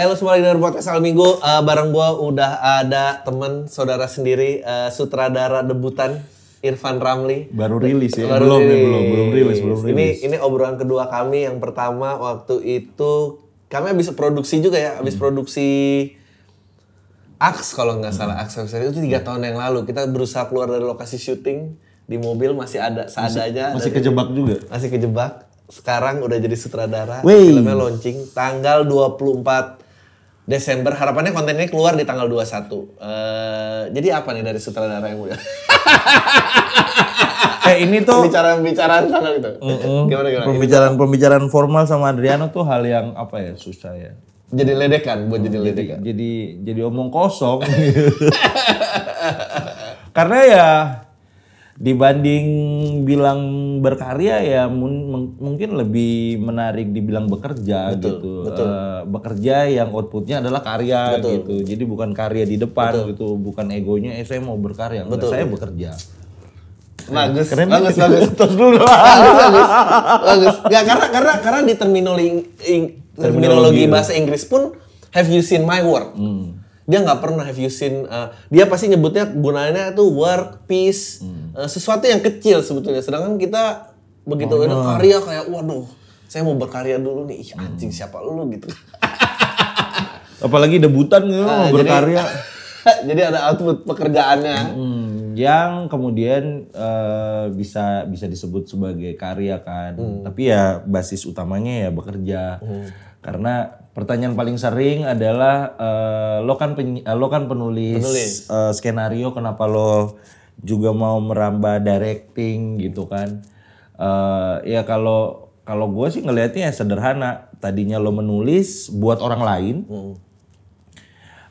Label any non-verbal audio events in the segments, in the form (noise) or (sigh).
Eh lu semua lagi denger podcast Al Minggu Eh, Bareng gua udah ada temen saudara sendiri eh, Sutradara debutan Irfan Ramli Baru rilis ya? Baru belum, ya, rilis. belum, belum rilis, belum Ini rilis. ini obrolan kedua kami yang pertama waktu itu kami habis produksi juga ya, Hmm. habis produksi Aks kalau nggak salah Aks episode itu tiga tahun yang lalu kita berusaha keluar dari lokasi syuting di mobil masih ada seadanya Masih dan- kejebak juga. masih kejebak. Sekarang udah jadi sutradara. Wey. Filmnya launching tanggal 24 Desember. Harapannya kontennya keluar di tanggal 21. Eh, jadi apa nih dari sutradara yang muda? (laughs) Eh ini tuh Pembicaraan-pembicaraan sana (laughs) gitu. Gimana gimana? pembicaraan-pembicaraan formal sama Adriano tuh hal yang apa ya susah ya. Jadi ledekan buat jadi ledekan. Jadi jadi omong kosong. (laughs) Karena ya dibanding bilang berkarya ya mun- mung- mungkin lebih menarik dibilang bekerja gitu. Eh, bekerja yang outputnya adalah karya gitu. Jadi bukan karya di depan gitu, bukan egonya eh saya mau berkarya, enggak saya bekerja. Bagus, Keren bagus, nih. bagus. (laughs) Terus dulu bagus, bagus, bagus. Nggak, karena karena karena di terminologi ing- terminologi bahasa Inggris pun have you seen my work. Dia nggak pernah have you seen. uh, dia pasti nyebutnya gunanya tuh work, peace, uh, sesuatu yang kecil sebetulnya. Sedangkan kita begitu ada karya kayak waduh, saya mau berkarya dulu nih. Ih, anjing siapa lu gitu. (laughs) Apalagi debutan gitu Ah, mau berkarya. (laughs) jadi ada output pekerjaannya. Hmm, yang kemudian eh, bisa bisa disebut sebagai karya kan. Tapi ya basis utamanya ya bekerja. Karena pertanyaan paling sering adalah eh, lo kan penyi- lo kan penulis, eh, skenario kenapa lo juga mau merambah directing gitu kan. Eh, ya kalau kalau gue sih ngelihatnya ya sederhana. Tadinya lo menulis buat orang lain,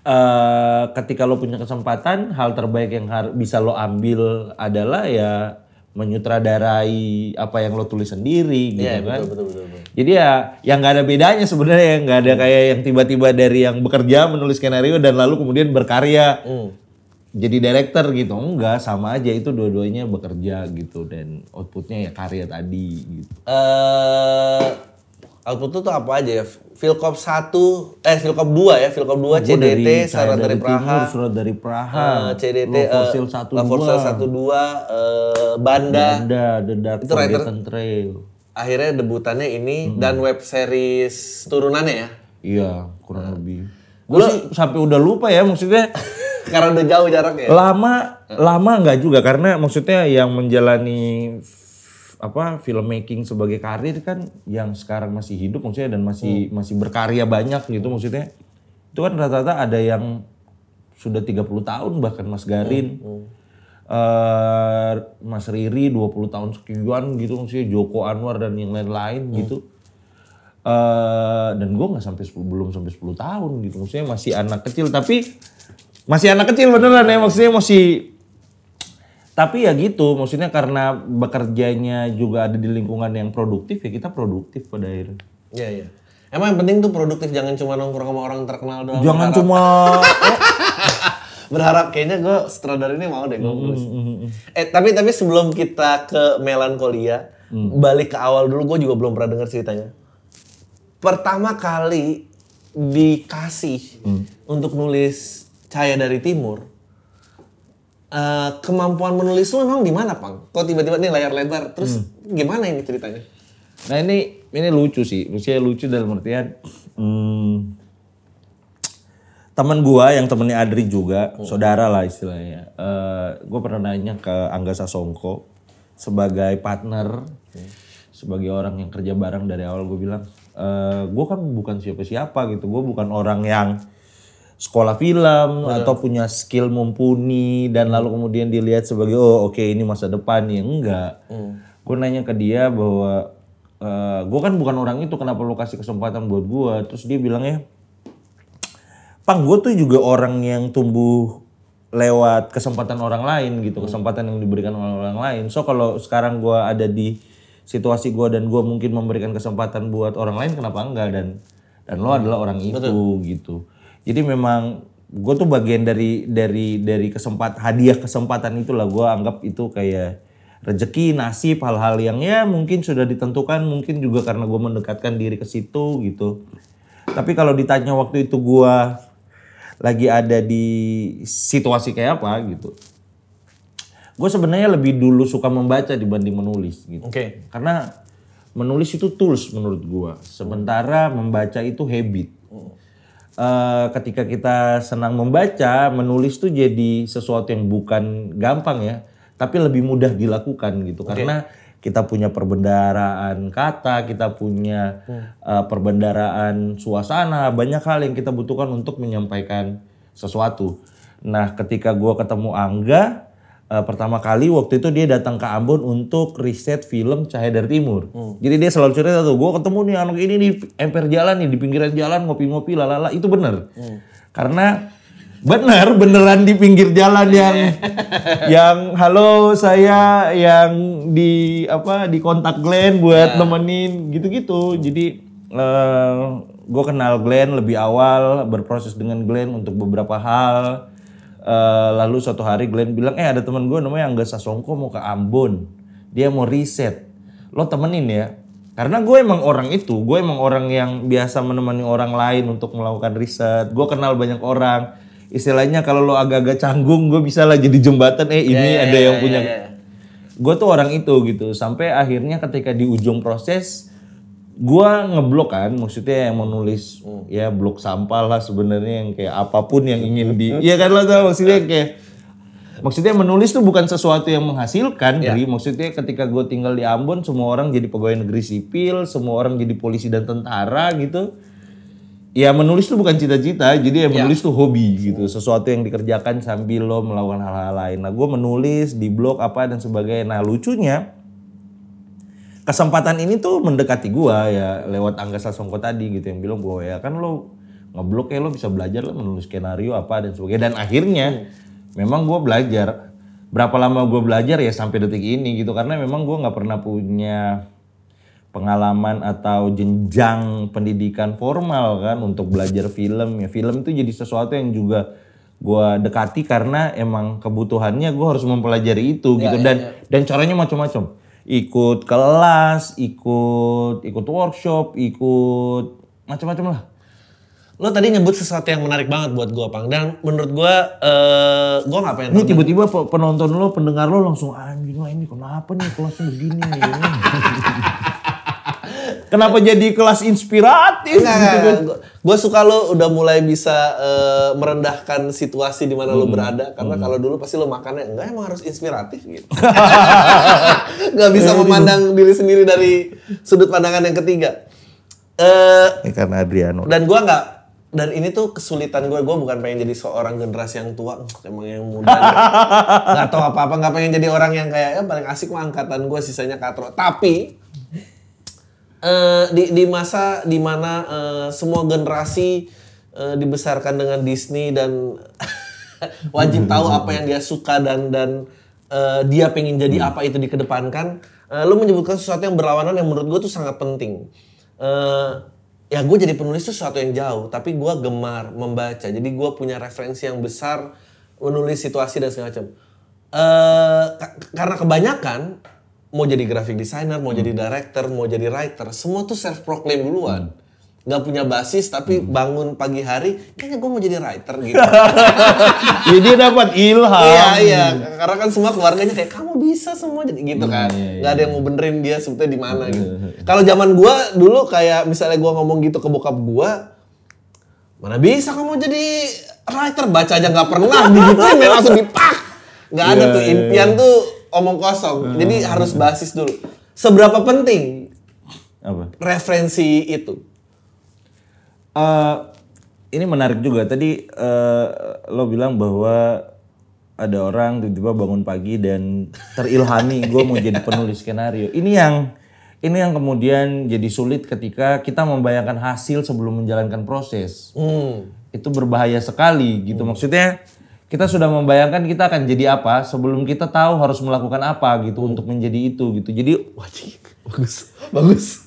eh ketika lo punya kesempatan, hal terbaik yang bisa lo ambil adalah ya menyutradarai apa yang lo tulis sendiri gitu Iya, kan. betul, betul, betul, betul. Jadi ya yang nggak ada bedanya sebenarnya nggak ada kayak yang tiba-tiba dari yang bekerja menulis skenario dan lalu kemudian berkarya Hmm. Jadi director gitu enggak sama aja itu dua-duanya bekerja gitu dan outputnya ya karya tadi gitu. eh output tuh apa aja ya? Filkop 1, eh Filkop 2 ya, Filkop 2 Gua CDT, Cahaya Saran dari Praha, Timur, Surat dari Praha, eh, CDT, Low for eh, Sale 1 La Forza 12, eh, Banda. Anda The Dark Itu writer- Trail. Akhirnya debutannya ini dan web series turunannya ya. Iya, kurang lebih. Gue sih sampai udah lupa ya maksudnya (laughs) Karena udah jauh jaraknya. ya. lama lama nggak juga. Karena maksudnya yang menjalani apa filmmaking sebagai karir kan yang sekarang masih hidup maksudnya dan masih masih berkarya banyak gitu maksudnya. Itu kan rata-rata ada yang sudah 30 tahun bahkan Mas Garin. Eh, Mas Riri 20 tahun sekian gitu maksudnya Joko Anwar dan yang lain-lain gitu. Eh dan gue nggak sampai 10, belum sampai 10 tahun gitu maksudnya masih anak kecil. Tapi masih anak kecil beneran ya maksudnya masih tapi ya gitu maksudnya karena bekerjanya juga ada di lingkungan yang produktif ya kita produktif pada akhirnya Iya, iya. Emang yang penting tuh produktif, jangan cuma nongkrong sama orang terkenal doang. jangan Berharap- cuma (laughs) berharap kayaknya gue sutradara ini mau deh gue Hmm, nulis. Eh tapi tapi sebelum kita ke melankolia, Hmm. balik ke awal dulu gue juga belum pernah dengar ceritanya. Pertama kali dikasih Hmm. untuk nulis Cahaya dari Timur, eh, kemampuan menulis lu memang di mana, Pang? Kok tiba-tiba nih layar lebar? Terus Hmm. gimana ini ceritanya? Nah ini ini lucu sih, maksudnya lucu dalam artian hmm, teman gua yang temennya Adri juga, saudara lah istilahnya. Eh gue pernah nanya ke Angga Sasongko sebagai partner, sebagai orang yang kerja bareng dari awal gue bilang, eh gue kan bukan siapa-siapa gitu, gue bukan orang yang sekolah film atau punya skill mumpuni dan lalu kemudian dilihat sebagai oh oke ini masa depan. Ya enggak. Gue nanya ke dia bahwa eh gue kan bukan orang itu kenapa lu kasih kesempatan buat gue terus dia bilangnya Pang gue tuh juga orang yang tumbuh lewat kesempatan orang lain gitu kesempatan yang diberikan oleh orang lain. So kalau sekarang gue ada di situasi gue dan gue mungkin memberikan kesempatan buat orang lain kenapa enggak? Dan dan lo adalah orang itu gitu jadi memang gue tuh bagian dari dari dari kesempat hadiah kesempatan itulah gue anggap itu kayak rezeki nasib hal-hal yang ya mungkin sudah ditentukan mungkin juga karena gue mendekatkan diri ke situ gitu Tapi kalau ditanya waktu itu gua lagi ada di situasi kayak apa gitu. Gue sebenarnya lebih dulu suka membaca dibanding menulis gitu. Oke. Karena menulis itu tools menurut gua. Sementara membaca itu habit. Eh, ketika kita senang membaca, menulis tuh jadi sesuatu yang bukan gampang ya, tapi lebih mudah dilakukan gitu. Karena kita punya perbendaraan kata, kita punya eh, perbendaraan suasana, banyak hal yang kita butuhkan untuk menyampaikan sesuatu. Nah, ketika gua ketemu Angga, eh, pertama kali waktu itu dia datang ke Ambon untuk riset film Cahaya dari Timur. Jadi dia selalu cerita tuh, gue ketemu nih anak ini di emper jalan nih, di pinggiran jalan ngopi-ngopi lalala, itu bener. Karena bener, beneran di pinggir jalan yang (laughs) yang halo saya yang di apa di kontak Glenn buat nemenin gitu-gitu. Jadi gue kenal Glenn lebih awal, berproses dengan Glenn untuk beberapa hal. Eh, lalu suatu hari Glenn bilang, eh ada teman gue namanya Angga Sasongko mau ke Ambon. Dia mau riset. Lo temenin ya. Karena gue emang orang itu, gue emang orang yang biasa menemani orang lain untuk melakukan riset. Gue kenal banyak orang. Istilahnya kalau lo agak-agak canggung, gue bisa lah jadi jembatan. Eh ini ada yang punya. Gue tuh orang itu gitu. Sampai akhirnya ketika di ujung proses, gue ngeblok kan. Maksudnya yang menulis ya blok sampah lah sebenarnya yang kayak apa pun yang ingin di. Iya kan lo tau maksudnya kayak Maksudnya menulis tuh bukan sesuatu yang menghasilkan, Bri. Maksudnya ketika gue tinggal di Ambon, semua orang jadi pegawai negeri sipil, semua orang jadi polisi dan tentara gitu. Ya menulis tuh bukan cita-cita, jadi ya menulis tuh hobi gitu. Sesuatu yang dikerjakan sambil lo melakukan hal-hal lain. Nah gue menulis di blog apa dan sebagainya. Nah lucunya kesempatan ini tuh mendekati gua ya lewat Angga Sasongko tadi gitu yang bilang bahwa ya kan lo ngeblok ya lo bisa belajar lo menulis skenario apa dan sebagainya. Dan akhirnya memang gua belajar. Berapa lama gua belajar ya sampai detik ini gitu karena memang gua nggak pernah punya pengalaman atau jenjang pendidikan formal kan untuk belajar film. Ya film itu jadi sesuatu yang juga gua dekati karena emang kebutuhannya gua harus mempelajari itu gitu. Dan dan caranya macam-macam ikut kelas ikut ikut workshop ikut macam-macam lah. Lo tadi nyebut sesuatu yang menarik banget buat gue, Pang. Dan menurut gue, eh gue gak pengen ini tiba-tiba pe- penonton lo pendengar lo langsung anjing lah ini kenapa nih kelasnya begini? nih (laughs) kenapa jadi kelas inspiratif gitu Gue suka lo udah mulai bisa eh, merendahkan situasi di mana lo berada. Karena kalau dulu pasti lo makannya, enggak emang harus inspiratif gitu. (laughs) Gak bisa memandang diri sendiri dari sudut pandangan yang ketiga. Eh ini karena Adriano. dan gua nggak dan ini tuh kesulitan gue gue bukan pengen jadi seorang generasi yang tua (laughs) emang yang muda. Nggak tahu apa apa nggak pengen jadi orang yang kayak ya paling asik mah angkatan gue sisanya katro. Tapi eh, di di masa di mana eh, semua generasi eh, dibesarkan dengan Disney dan (laughs) wajib tahu apa yang dia suka dan dan eh, dia pengen jadi apa itu dikedepankan eh, lu menyebutkan sesuatu yang berlawanan yang menurut gue tuh sangat penting. Eh, ya gue jadi penulis tuh sesuatu yang jauh tapi gue gemar membaca. Jadi gue punya referensi yang besar menulis situasi dan segala macam. Ka- karena kebanyakan mau jadi graphic designer mau jadi director mau jadi writer semua tuh self proclaim duluan. Nggak punya basis tapi bangun pagi hari kayaknya gue mau jadi writer gitu. Jadi (laughs) dia dapat ilham. Iya iya. Karena kan semua keluarganya kayak kamu bisa semua jadi gitu kan. iya, nggak ada yang mau benerin dia sebetulnya di mana gitu. Kalau zaman gua dulu kayak misalnya gua ngomong gitu ke bokap gua mana bisa kamu jadi writer? Baca aja nggak pernah digituin ya langsung dipak nggak ada Iya, tuh iya, impian tuh omong kosong jadi harus basis dulu seberapa penting apa referensi itu Eh, ini menarik juga. Tadi eh, lo bilang bahwa ada orang tiba-tiba bangun pagi dan terilhami (laughs) gue mau jadi penulis skenario. Ini yang ini yang kemudian jadi sulit ketika kita membayangkan hasil sebelum menjalankan proses. hmm. Itu berbahaya sekali gitu. Maksudnya kita sudah membayangkan kita akan jadi apa sebelum kita tahu harus melakukan apa gitu untuk menjadi itu gitu. Jadi wajib. Bagus. Bagus. (laughs)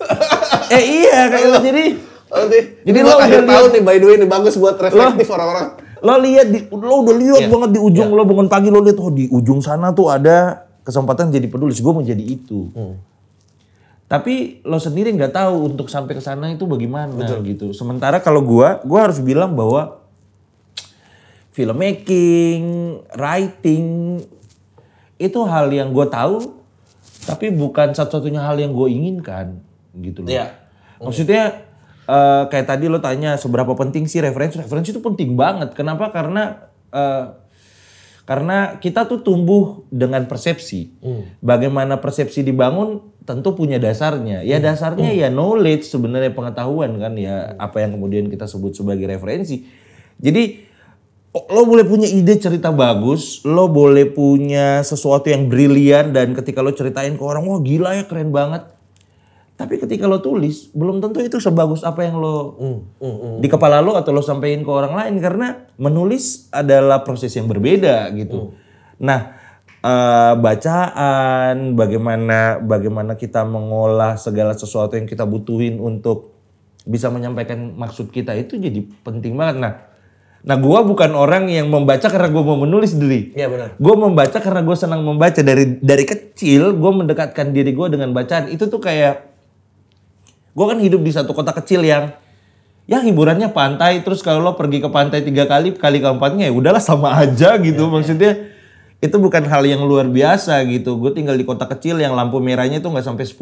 Eh iya kayak jadi Nanti, Jadi jadi lo lo akhir udah tahun nih by the way ini bagus buat reflektif orang-orang. lo lihat di lo udah lihat banget di ujung lo bangun pagi lo lihat oh di ujung sana tuh ada kesempatan jadi penulis. Gue mau jadi itu. Tapi lo sendiri nggak tahu untuk sampai ke sana itu bagaimana gitu. Sementara kalau gua, gua harus bilang bahwa filmmaking, writing itu hal yang gue tahu, tapi bukan satu-satunya hal yang gue inginkan gitu loh. Iya. Maksudnya eh, kayak tadi lo tanya seberapa penting sih referensi? Referensi itu penting banget. Kenapa? Karena eh, karena kita tuh tumbuh dengan persepsi. Bagaimana persepsi dibangun tentu punya dasarnya. Ya dasarnya ya knowledge sebenarnya pengetahuan kan ya apa yang kemudian kita sebut sebagai referensi. Jadi lo boleh punya ide cerita bagus, lo boleh punya sesuatu yang brilian dan ketika lo ceritain ke orang wah gila ya keren banget. Tapi ketika lo tulis, belum tentu itu sebagus apa yang lo di kepala lo atau lo sampaikan ke orang lain karena menulis adalah proses yang berbeda gitu. Nah, eh, bacaan, bagaimana bagaimana kita mengolah segala sesuatu yang kita butuhin untuk bisa menyampaikan maksud kita itu jadi penting banget. Nah, nah gua bukan orang yang membaca karena gua mau menulis diri. Iya benar. Gue membaca karena gue senang membaca. Dari dari kecil gue mendekatkan diri gue dengan bacaan. Itu tuh kayak gue kan hidup di satu kota kecil yang ya hiburannya pantai terus kalau lo pergi ke pantai tiga kali kali keempatnya ya udahlah sama aja gitu. Maksudnya itu bukan hal yang luar biasa gitu. Gue tinggal di kota kecil yang lampu merahnya tuh nggak sampai 10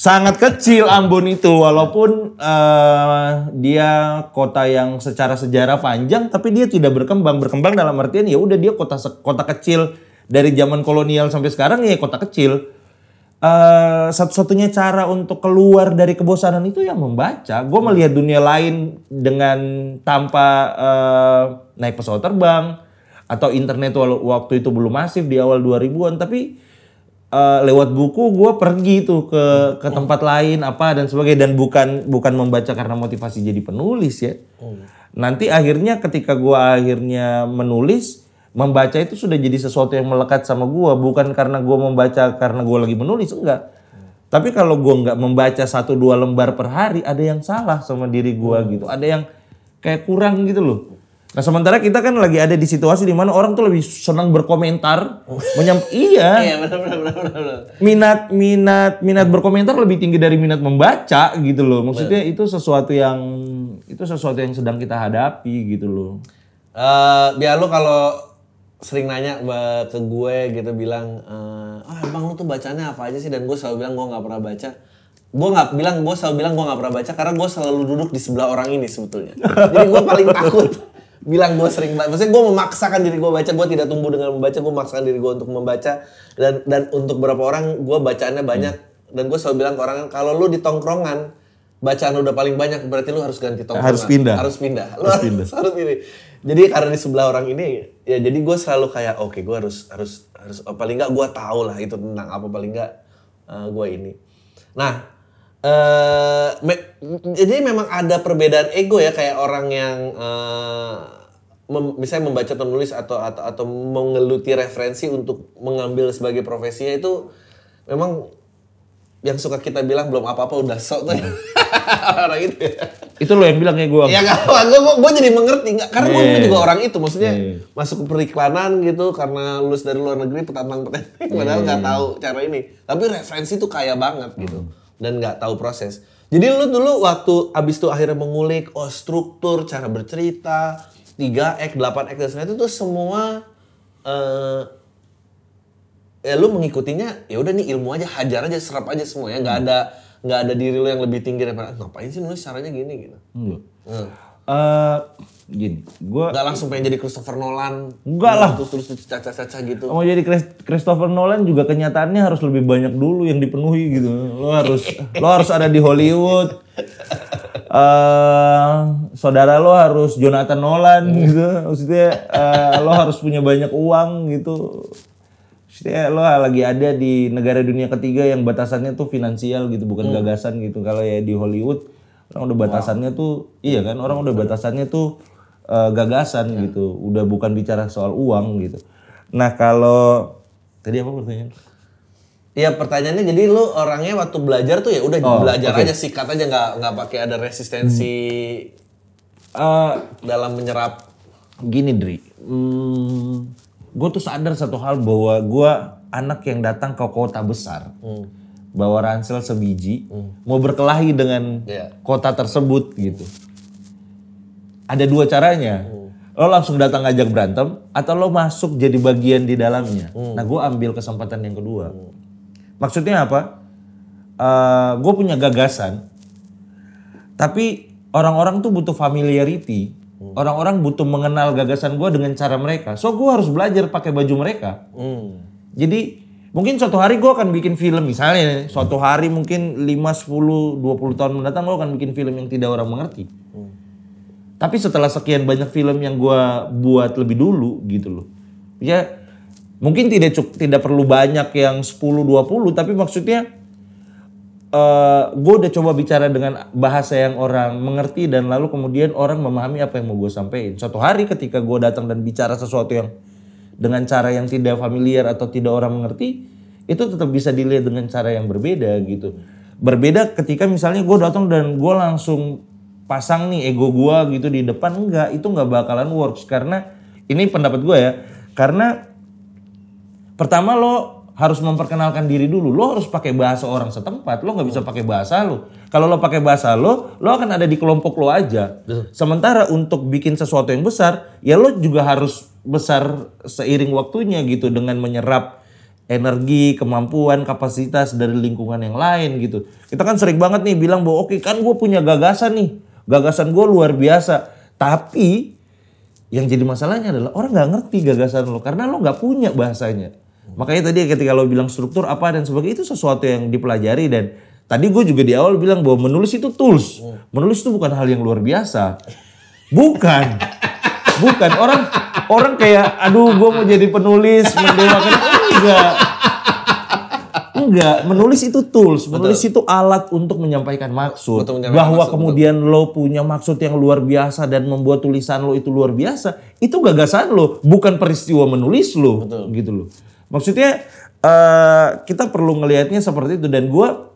sangat kecil Ambon itu walaupun eh, dia kota yang secara sejarah panjang tapi dia tidak berkembang. Berkembang dalam artian ya udah dia kota kota kecil dari zaman kolonial sampai sekarang ya kota kecil. Eh, satu-satunya cara untuk keluar dari kebosanan itu yang membaca. Gue melihat dunia lain dengan tanpa eh, naik pesawat terbang atau internet waktu itu belum masif di awal 2000-an tapi eh, lewat buku gue pergi tuh ke ke tempat lain apa dan sebagainya dan bukan bukan membaca karena motivasi jadi penulis ya. Nanti akhirnya ketika gue akhirnya menulis membaca itu sudah jadi sesuatu yang melekat sama gue bukan karena gue membaca karena gue lagi menulis enggak. Tapi kalau gue nggak membaca satu dua lembar per hari ada yang salah sama diri gue gitu. Ada yang kayak kurang gitu loh. Nah sementara kita kan lagi ada di situasi di mana orang tuh lebih senang berkomentar, menyam iya (laughs) Iya benar benar benar benar. minat minat minat berkomentar lebih tinggi dari minat membaca gitu loh. Maksudnya itu sesuatu yang itu sesuatu yang sedang kita hadapi gitu loh. Eh, biar lu kalau sering nanya ke gue gitu bilang, eh, ah emang lu tuh bacanya apa aja sih? Dan gue selalu bilang gue nggak pernah baca. Gue nggak bilang, gue selalu bilang gue nggak pernah baca karena gue selalu duduk di sebelah orang ini sebetulnya. (laughs) Jadi gue paling takut bilang gue sering baca. Maksudnya gue memaksakan diri gue baca, gue tidak tumbuh dengan membaca, gue memaksakan diri gue untuk membaca. Dan dan untuk beberapa orang gue bacaannya banyak. Dan gue selalu bilang ke orang kalau lu di tongkrongan bacaan lu udah paling banyak berarti lu harus ganti tongkrongan. Harus pindah. Harus pindah. Lu harus, (laughs) harus pilih. Jadi karena di sebelah orang ini ya jadi gue selalu kayak oke gue harus harus harus oh, paling nggak gue tahu lah itu tentang apa paling nggak eh, gue ini. Nah eh me- jadi memang ada perbedaan ego ya kayak orang yang eh, mem- misalnya membaca atau menulis atau atau atau mengeluti referensi untuk mengambil sebagai profesinya itu memang yang suka kita bilang belum apa-apa udah sok tuh (laughs) orang itu ya. Itu lo yang bilang ya gue. Ya gak apa, gue, gue jadi mengerti nggak karena gue Iya. juga orang itu, maksudnya Iya. masuk ke periklanan gitu karena lulus dari luar negeri petantang petantang, (laughs) padahal nggak tahu cara ini. Tapi referensi tuh kaya banget gitu dan nggak tahu proses. Jadi lu dulu waktu abis itu akhirnya mengulik oh struktur, cara bercerita, 3 act, 8 act dan sebagainya itu tuh semua eh ya lu mengikutinya ya udah nih ilmu aja hajar aja serap aja semua ya nggak ada nggak ada diri lu yang lebih tinggi daripada "Ah, ngapain sih nulis caranya gini gitu Enggak. Hmm. Eh, gini, gue nggak langsung pengen jadi Christopher Nolan Enggak lah. terus terus caca-caca gitu mau jadi Chris- Christopher Nolan juga kenyataannya harus lebih banyak dulu yang dipenuhi gitu. Lo harus lo harus ada di Hollywood. eh saudara lo harus Jonathan Nolan gitu. Maksudnya eh, lo harus punya banyak uang gitu. Maksudnya lo lagi ada di negara dunia ketiga yang batasannya tuh finansial gitu, bukan gagasan gitu. Kalau ya di Hollywood orang udah batasannya tuh iya kan, orang udah batasannya tuh eh, gagasan gitu. Udah bukan bicara soal uang gitu. Nah, kalau tadi apa pertanyaan? Iya pertanyaannya jadi lu orangnya waktu belajar tuh ya udah Oh, belajar oke. aja sikat aja nggak nggak pakai ada resistensi Eh, dalam menyerap. gini Dri, gue tuh sadar satu hal bahwa gue anak yang datang ke kota besar, bawa ransel sebiji, mau berkelahi dengan Iya. kota tersebut gitu. Ada dua caranya. Lo langsung datang ngajak berantem atau lo masuk jadi bagian di dalamnya. Nah, gue ambil kesempatan yang kedua. Maksudnya apa? gue punya gagasan, tapi orang-orang tuh butuh familiarity. Orang-orang butuh mengenal gagasan gue dengan cara mereka. So gue harus belajar pakai baju mereka. Hmm. Jadi mungkin suatu hari gue akan bikin film misalnya suatu hari mungkin 5, 10, 20 tahun mendatang gue akan bikin film yang tidak orang mengerti. Tapi setelah sekian banyak film yang gue buat lebih dulu gitu loh. Ya mungkin tidak cuk, tidak perlu banyak yang 10 20 tapi maksudnya eh gue udah coba bicara dengan bahasa yang orang mengerti dan lalu kemudian orang memahami apa yang mau gue sampaikan. Suatu hari ketika gue datang dan bicara sesuatu yang dengan cara yang tidak familiar atau tidak orang mengerti, itu tetap bisa dilihat dengan cara yang berbeda gitu. Berbeda ketika misalnya gue datang dan gue langsung pasang nih ego gue gitu di depan enggak, itu nggak bakalan works karena ini pendapat gue ya, karena pertama lo harus memperkenalkan diri dulu. Lo harus pakai bahasa orang setempat. Lo nggak bisa pakai bahasa lo. Kalau lo pakai bahasa lo, lo akan ada di kelompok lo aja. Sementara untuk bikin sesuatu yang besar, ya lo juga harus besar seiring waktunya gitu dengan menyerap energi, kemampuan, kapasitas dari lingkungan yang lain gitu. Kita kan sering banget nih bilang bahwa oke kan gue punya gagasan nih, gagasan gue luar biasa. Tapi yang jadi masalahnya adalah orang nggak ngerti gagasan lo karena lo nggak punya bahasanya. Makanya tadi ketika lo bilang struktur apa dan sebagainya itu sesuatu yang dipelajari dan tadi gue juga di awal bilang bahwa menulis itu tools. Menulis itu bukan hal yang luar biasa. Bukan. Bukan orang orang kayak aduh gue mau jadi penulis mendewakan enggak. Enggak, menulis itu tools, menulis itu alat untuk menyampaikan maksud. Untuk menyampaikan Bahwa maksud, kemudian lo punya maksud yang luar biasa dan membuat tulisan lo itu luar biasa, itu gagasan lo, bukan peristiwa menulis lo, gitu loh. Maksudnya eh, kita perlu ngelihatnya seperti itu. Dan gua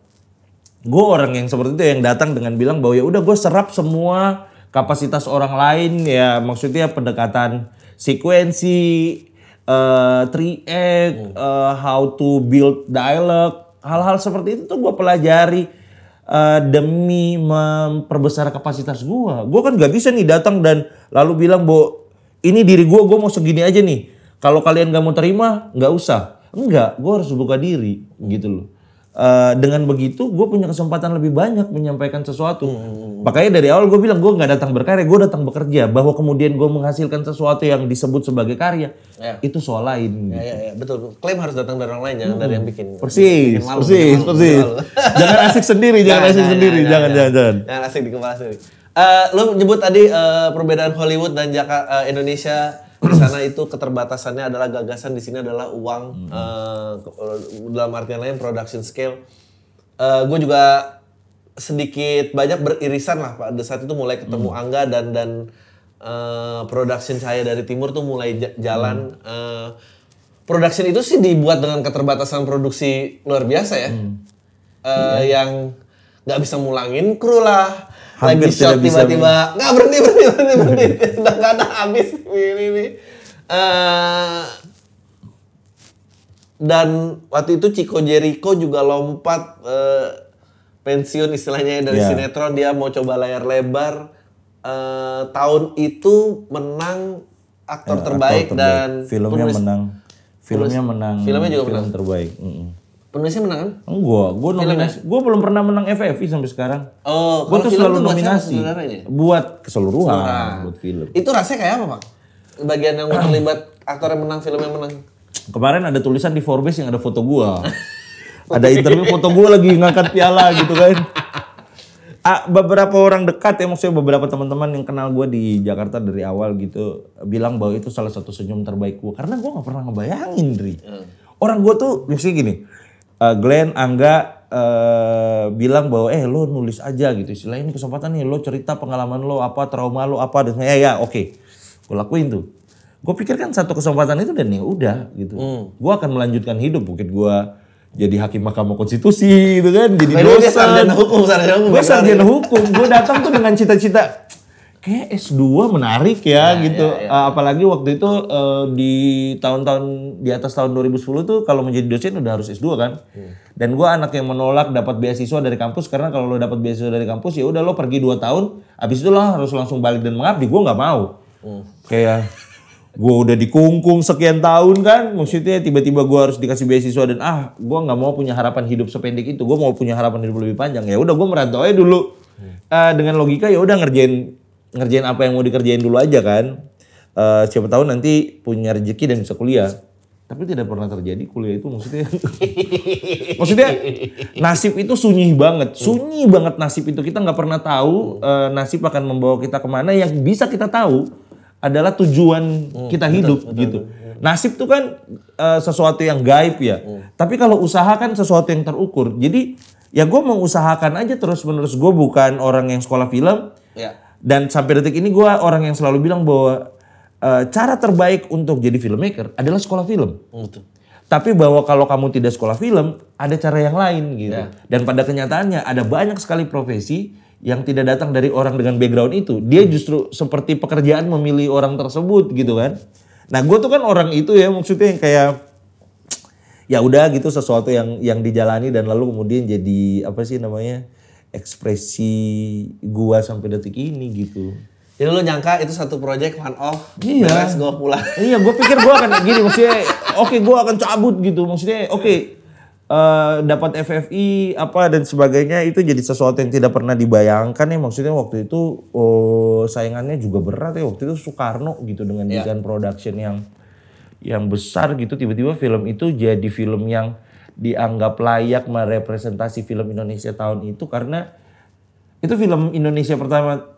gue orang yang seperti itu yang datang dengan bilang bahwa ya udah gue serap semua kapasitas orang lain. Ya maksudnya pendekatan sekuensi eh three act eh, how to build dialogue hal-hal seperti itu tuh gue pelajari eh, demi memperbesar kapasitas gue gue kan gak bisa nih datang dan lalu bilang bahwa ini diri gue gue mau segini aja nih kalau kalian gak mau terima nggak usah enggak gue harus buka diri gitu loh Eh, dengan begitu gue punya kesempatan lebih banyak menyampaikan sesuatu. Makanya dari awal gue bilang gue nggak datang berkarya, gue datang bekerja. Bahwa kemudian gue menghasilkan sesuatu yang disebut sebagai karya, Ya. itu soal lain. Ya, ya, ya, betul. Klaim harus datang dari orang lain, jangan dari yang bikin. Persis, bikin malu, persis, bikin malu, persis. malu. (laughs) jangan asik sendiri, jangan asik sendiri, jangan, jangan, jangan. Jangan asik di kepala sendiri. Eh, lo nyebut tadi eh, perbedaan Hollywood dan Jaka, eh, Indonesia di sana itu keterbatasannya adalah gagasan di sini adalah uang eh, ke- eh, dalam artian lain production scale. gue juga sedikit banyak beririsan lah pada saat itu mulai ketemu Angga dan dan eh, production saya dari timur tuh mulai ja- jalan. Eh, production itu sih dibuat dengan keterbatasan produksi luar biasa ya, Eh, yang nggak bisa mulangin kru lah. Hampir Lagi shot tiba-tiba nggak berhenti berhenti berhenti berhenti udah nggak ada habis ini ini. Eh, dan waktu itu Chico Jericho juga lompat eh, pensiun istilahnya dari Iya. sinetron dia mau coba layar lebar Eh, tahun itu menang aktor Ya, terbaik, aktor dan filmnya penulis- menang, filmnya menang, filmnya juga film menang. terbaik. Mm-mm. Penulisnya menang kan? Enggak, gue nominasi, gue belum pernah menang FFI sampai sekarang. Oh, gue tuh selalu tuh siapa nominasi sebenarnya? buat keseluruhan, Nah, buat film. Itu rasanya kayak apa, Pak? Bagian yang terlibat aktor yang menang, film yang menang. Kemarin ada tulisan di Forbes yang ada foto gua. (laughs) ada interview foto gua lagi ngangkat piala gitu kan. Ah, beberapa orang dekat ya maksudnya beberapa teman-teman yang kenal gua di Jakarta dari awal gitu bilang bahwa itu salah satu senyum terbaik gua karena gua nggak pernah ngebayangin Dri. Orang gua tuh misalnya gini. Eh, Glenn Angga eh, bilang bahwa eh lo nulis aja gitu. Istilah ini kesempatan nih lo cerita pengalaman lo apa trauma lo apa dan ya ya oke. Gue lakuin tuh. Gue pikir kan satu kesempatan itu dan ya udah gitu. Gue akan melanjutkan hidup mungkin gue jadi hakim mahkamah konstitusi gitu kan jadi dia dosen. sarjana hukum, sarjana hukum, gue sarjana hukum gue datang tuh dengan cita-cita kayak S2 menarik ya, gitu. Uh, apalagi waktu itu uh, di tahun-tahun di atas tahun 2010 tuh kalau menjadi dosen udah harus S2 kan. Dan gua anak yang menolak dapat beasiswa dari kampus karena kalau lo dapat beasiswa dari kampus ya udah lo pergi 2 tahun, habis itu lo harus langsung balik dan mengabdi. Gua nggak mau. Kayak gue udah dikungkung sekian tahun kan maksudnya tiba-tiba gue harus dikasih beasiswa dan ah gue nggak mau punya harapan hidup sependek itu gue mau punya harapan hidup lebih panjang ya udah gue merantau aja dulu Eh, dengan logika ya udah ngerjain ngerjain apa yang mau dikerjain dulu aja kan. Eh, siapa tahu nanti punya rezeki dan bisa kuliah. Tapi tidak pernah terjadi kuliah itu maksudnya. (laughs) Maksudnya nasib itu sunyi banget. Sunyi banget nasib itu. Kita nggak pernah tahu eh, nasib akan membawa kita ke mana. Yang bisa kita tahu adalah tujuan kita hidup gitu. nasib tuh kan eh, sesuatu yang gaib ya. Tapi kalau usaha kan sesuatu yang terukur. Jadi ya gue mengusahakan aja terus menerus gue bukan orang yang sekolah film. Ya. Dan sampai detik ini gue orang yang selalu bilang bahwa eh, cara terbaik untuk jadi filmmaker adalah sekolah film Betul. tapi bahwa kalau kamu tidak sekolah film, ada cara yang lain gitu. Dan pada kenyataannya ada banyak sekali profesi yang tidak datang dari orang dengan background itu. Dia justru seperti pekerjaan memilih orang tersebut gitu kan. Nah gue tuh kan orang itu ya maksudnya yang kayak ya udah gitu sesuatu yang yang dijalani dan lalu kemudian jadi apa sih namanya ekspresi gua sampai detik ini gitu. Jadi lu nyangka itu satu project one off, Iya. beres gue pulang. (laughs) Iya, gue pikir gue akan gini maksudnya, oke gue akan cabut gitu, maksudnya oke eh, dapat FFI apa dan sebagainya itu jadi sesuatu yang tidak pernah dibayangkan ya maksudnya waktu itu oh, saingannya juga berat ya waktu itu Soekarno gitu dengan desain production yang yang besar gitu tiba-tiba film itu jadi film yang dianggap layak merepresentasi film Indonesia tahun itu karena itu film Indonesia pertama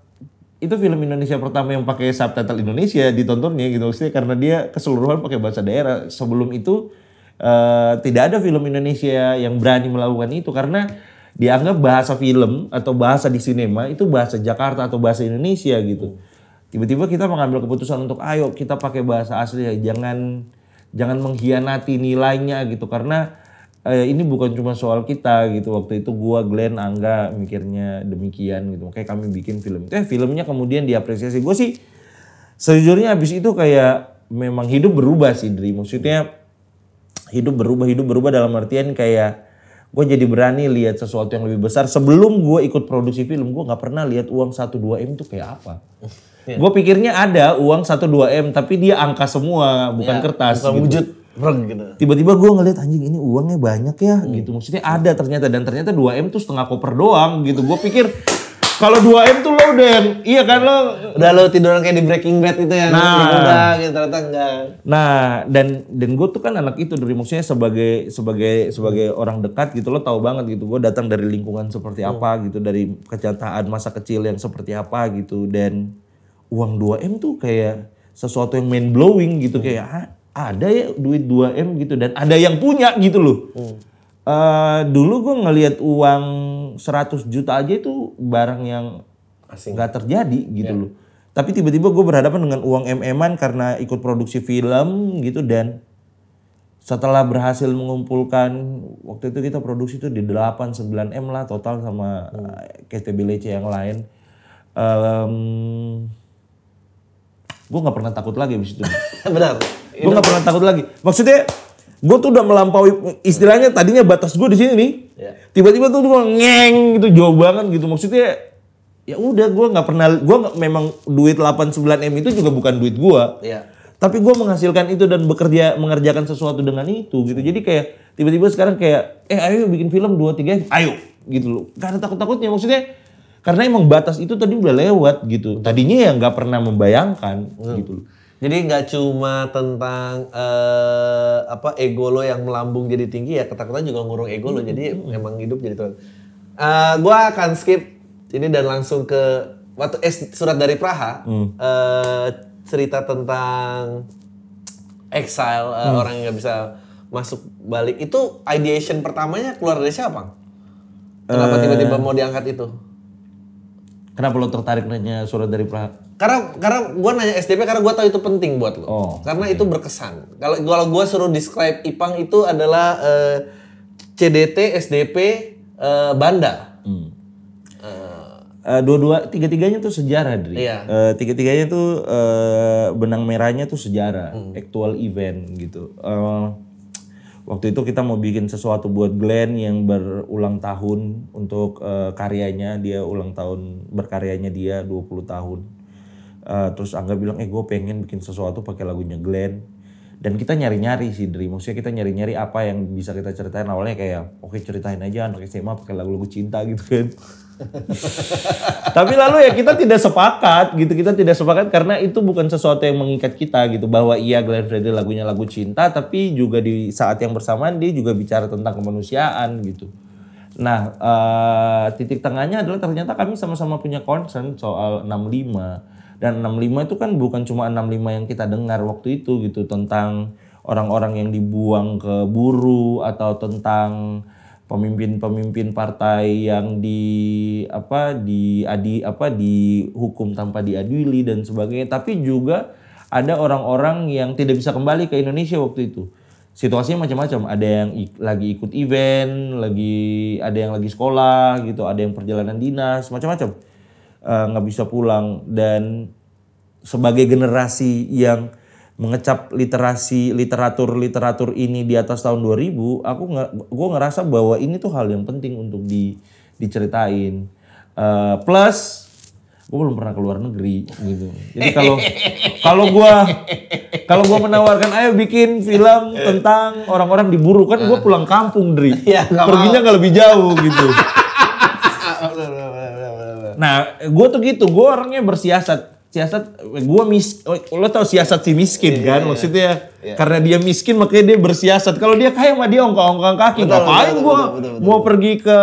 itu film Indonesia pertama yang pakai subtitle Indonesia ditontonnya gitu. Maksudnya karena dia keseluruhan pakai bahasa daerah. Sebelum itu eh, tidak ada film Indonesia yang berani melakukan itu karena dianggap bahasa film atau bahasa di sinema itu bahasa Jakarta atau bahasa Indonesia gitu. Tiba-tiba kita mengambil keputusan untuk ayo kita pakai bahasa asli ya. Jangan jangan mengkhianati nilainya gitu. Karena eh, ini bukan cuma soal kita gitu. Waktu itu gua Glenn Angga mikirnya demikian gitu. Kayak kami bikin film eh filmnya kemudian diapresiasi. Gue sih sejujurnya habis itu kayak memang hidup berubah sih Dri. Maksudnya hidup berubah hidup berubah dalam artian kayak gue jadi berani lihat sesuatu yang lebih besar. Sebelum gue ikut produksi film gue nggak pernah lihat uang 1-2 m itu kayak apa. Gue pikirnya ada uang 1-2 m tapi dia angka semua bukan kertas Bukan gitu. wujud, breng gitu. tiba-tiba gue ngeliat anjing ini uangnya banyak ya gitu maksudnya ada ternyata dan ternyata 2 m tuh setengah koper doang gitu gue pikir kalau 2 m tuh lo udah yang iya kan lo Udah lo tiduran kayak di Breaking Bad itu yang Nah. udah gitu ternyata enggak. Nah, dan dan gue tuh kan anak itu dari maksudnya sebagai sebagai sebagai orang dekat gitu lo tahu banget gitu. Gue datang dari lingkungan seperti apa gitu, dari kenyataan masa kecil yang seperti apa gitu dan uang 2M tuh kayak sesuatu yang mind blowing gitu kayak "Ah, ada ya duit 2M gitu dan ada yang punya gitu loh. Eh, dulu gue ngelihat uang 100 juta aja itu barang yang Asing. nggak terjadi gitu loh. Tapi tiba-tiba gue berhadapan dengan uang MM-an karena ikut produksi film gitu dan setelah berhasil mengumpulkan waktu itu kita produksi itu di 8 9 M lah total sama eh, KTBLC yang lain. gue nggak pernah takut lagi abis itu. (laughs) Benar. Gue nggak pernah takut lagi. Maksudnya gue tuh udah melampaui istilahnya tadinya batas gue di sini nih. Iya. Tiba-tiba tuh gue ngeng gitu jauh banget gitu. Maksudnya ya udah gue nggak pernah gue memang duit 89 m itu juga bukan duit gue. Iya. Tapi gue menghasilkan itu dan bekerja mengerjakan sesuatu dengan itu gitu. Jadi kayak tiba-tiba sekarang kayak eh ayo bikin film 2 3 ayo gitu loh. Karena takut-takutnya maksudnya karena emang batas itu tadi udah lewat gitu. Tadinya ya nggak pernah membayangkan gitu loh. Jadi nggak cuma tentang eh, apa ego lo yang melambung jadi tinggi ya ketakutan juga ngurung ego lo jadi memang hidup jadi tuan. Eh, gua akan skip ini dan langsung ke waktu eh, surat dari Praha eh, cerita tentang exile eh, orang yang nggak bisa masuk balik itu ideation pertamanya keluar dari siapa? Kenapa tiba-tiba mau diangkat itu? Kenapa lo tertarik nanya surat dari Praha? Karena karena gue nanya SDP karena gue tahu itu penting buat lo. Oh, karena itu berkesan. Kalau kalau gue suruh describe Ipang itu adalah eh, CDT SDP eh, Banda. Hmm. eh, dua-dua tiga-tiganya tuh sejarah Dri. Iya. Eh, tiga-tiganya tuh eh, benang merahnya tuh sejarah, actual event gitu. Eh, waktu itu kita mau bikin sesuatu buat Glenn yang berulang tahun untuk eh, karyanya, dia ulang tahun berkaryanya dia 20 tahun. Eh, terus Angga bilang, eh gue pengen bikin sesuatu pakai lagunya Glenn. Dan kita nyari-nyari sih Dri, maksudnya kita nyari-nyari apa yang bisa kita ceritain awalnya kayak, oke ceritain aja anak SMA pakai lagu-lagu cinta gitu kan. (laughs) Tapi lalu ya kita tidak sepakat gitu, kita tidak sepakat karena itu bukan sesuatu yang mengikat kita gitu bahwa iya Glenn Fredly lagunya lagu cinta tapi juga di saat yang bersamaan dia juga bicara tentang kemanusiaan gitu. Nah, eh, titik tengahnya adalah ternyata kami sama-sama punya concern soal 65 dan 65 itu kan bukan cuma 65 yang kita dengar waktu itu gitu tentang orang-orang yang dibuang ke buru atau tentang pemimpin-pemimpin partai yang di apa di adi apa dihukum tanpa diadili dan sebagainya. Tapi juga ada orang-orang yang tidak bisa kembali ke Indonesia waktu itu. Situasinya macam-macam. Ada yang ik- lagi ikut event lagi ada yang lagi sekolah gitu ada yang perjalanan dinas macam-macam. Eh, nggak bisa pulang. Dan sebagai generasi yang mengecap literasi literatur literatur ini di atas tahun 2000 aku nggak gue ngerasa bahwa ini tuh hal yang penting untuk di diceritain. Eh, plus gue belum pernah keluar negeri gitu. Jadi kalau kalau gue kalau gue menawarkan ayo bikin film tentang orang-orang diburu kan gue pulang kampung Dri. Iya, (laughs) nggak perginya nggak lebih jauh gitu. (laughs) Nah, gue tuh gitu, gue orangnya bersiasat. Siasat, gue mis, lo tau siasat si miskin kan, maksudnya karena dia miskin makanya dia bersiasat. Kalau dia kaya mah dia ongkang-ongkang kaki, Betul, ngapain betul, gue betul, betul, betul. mau pergi ke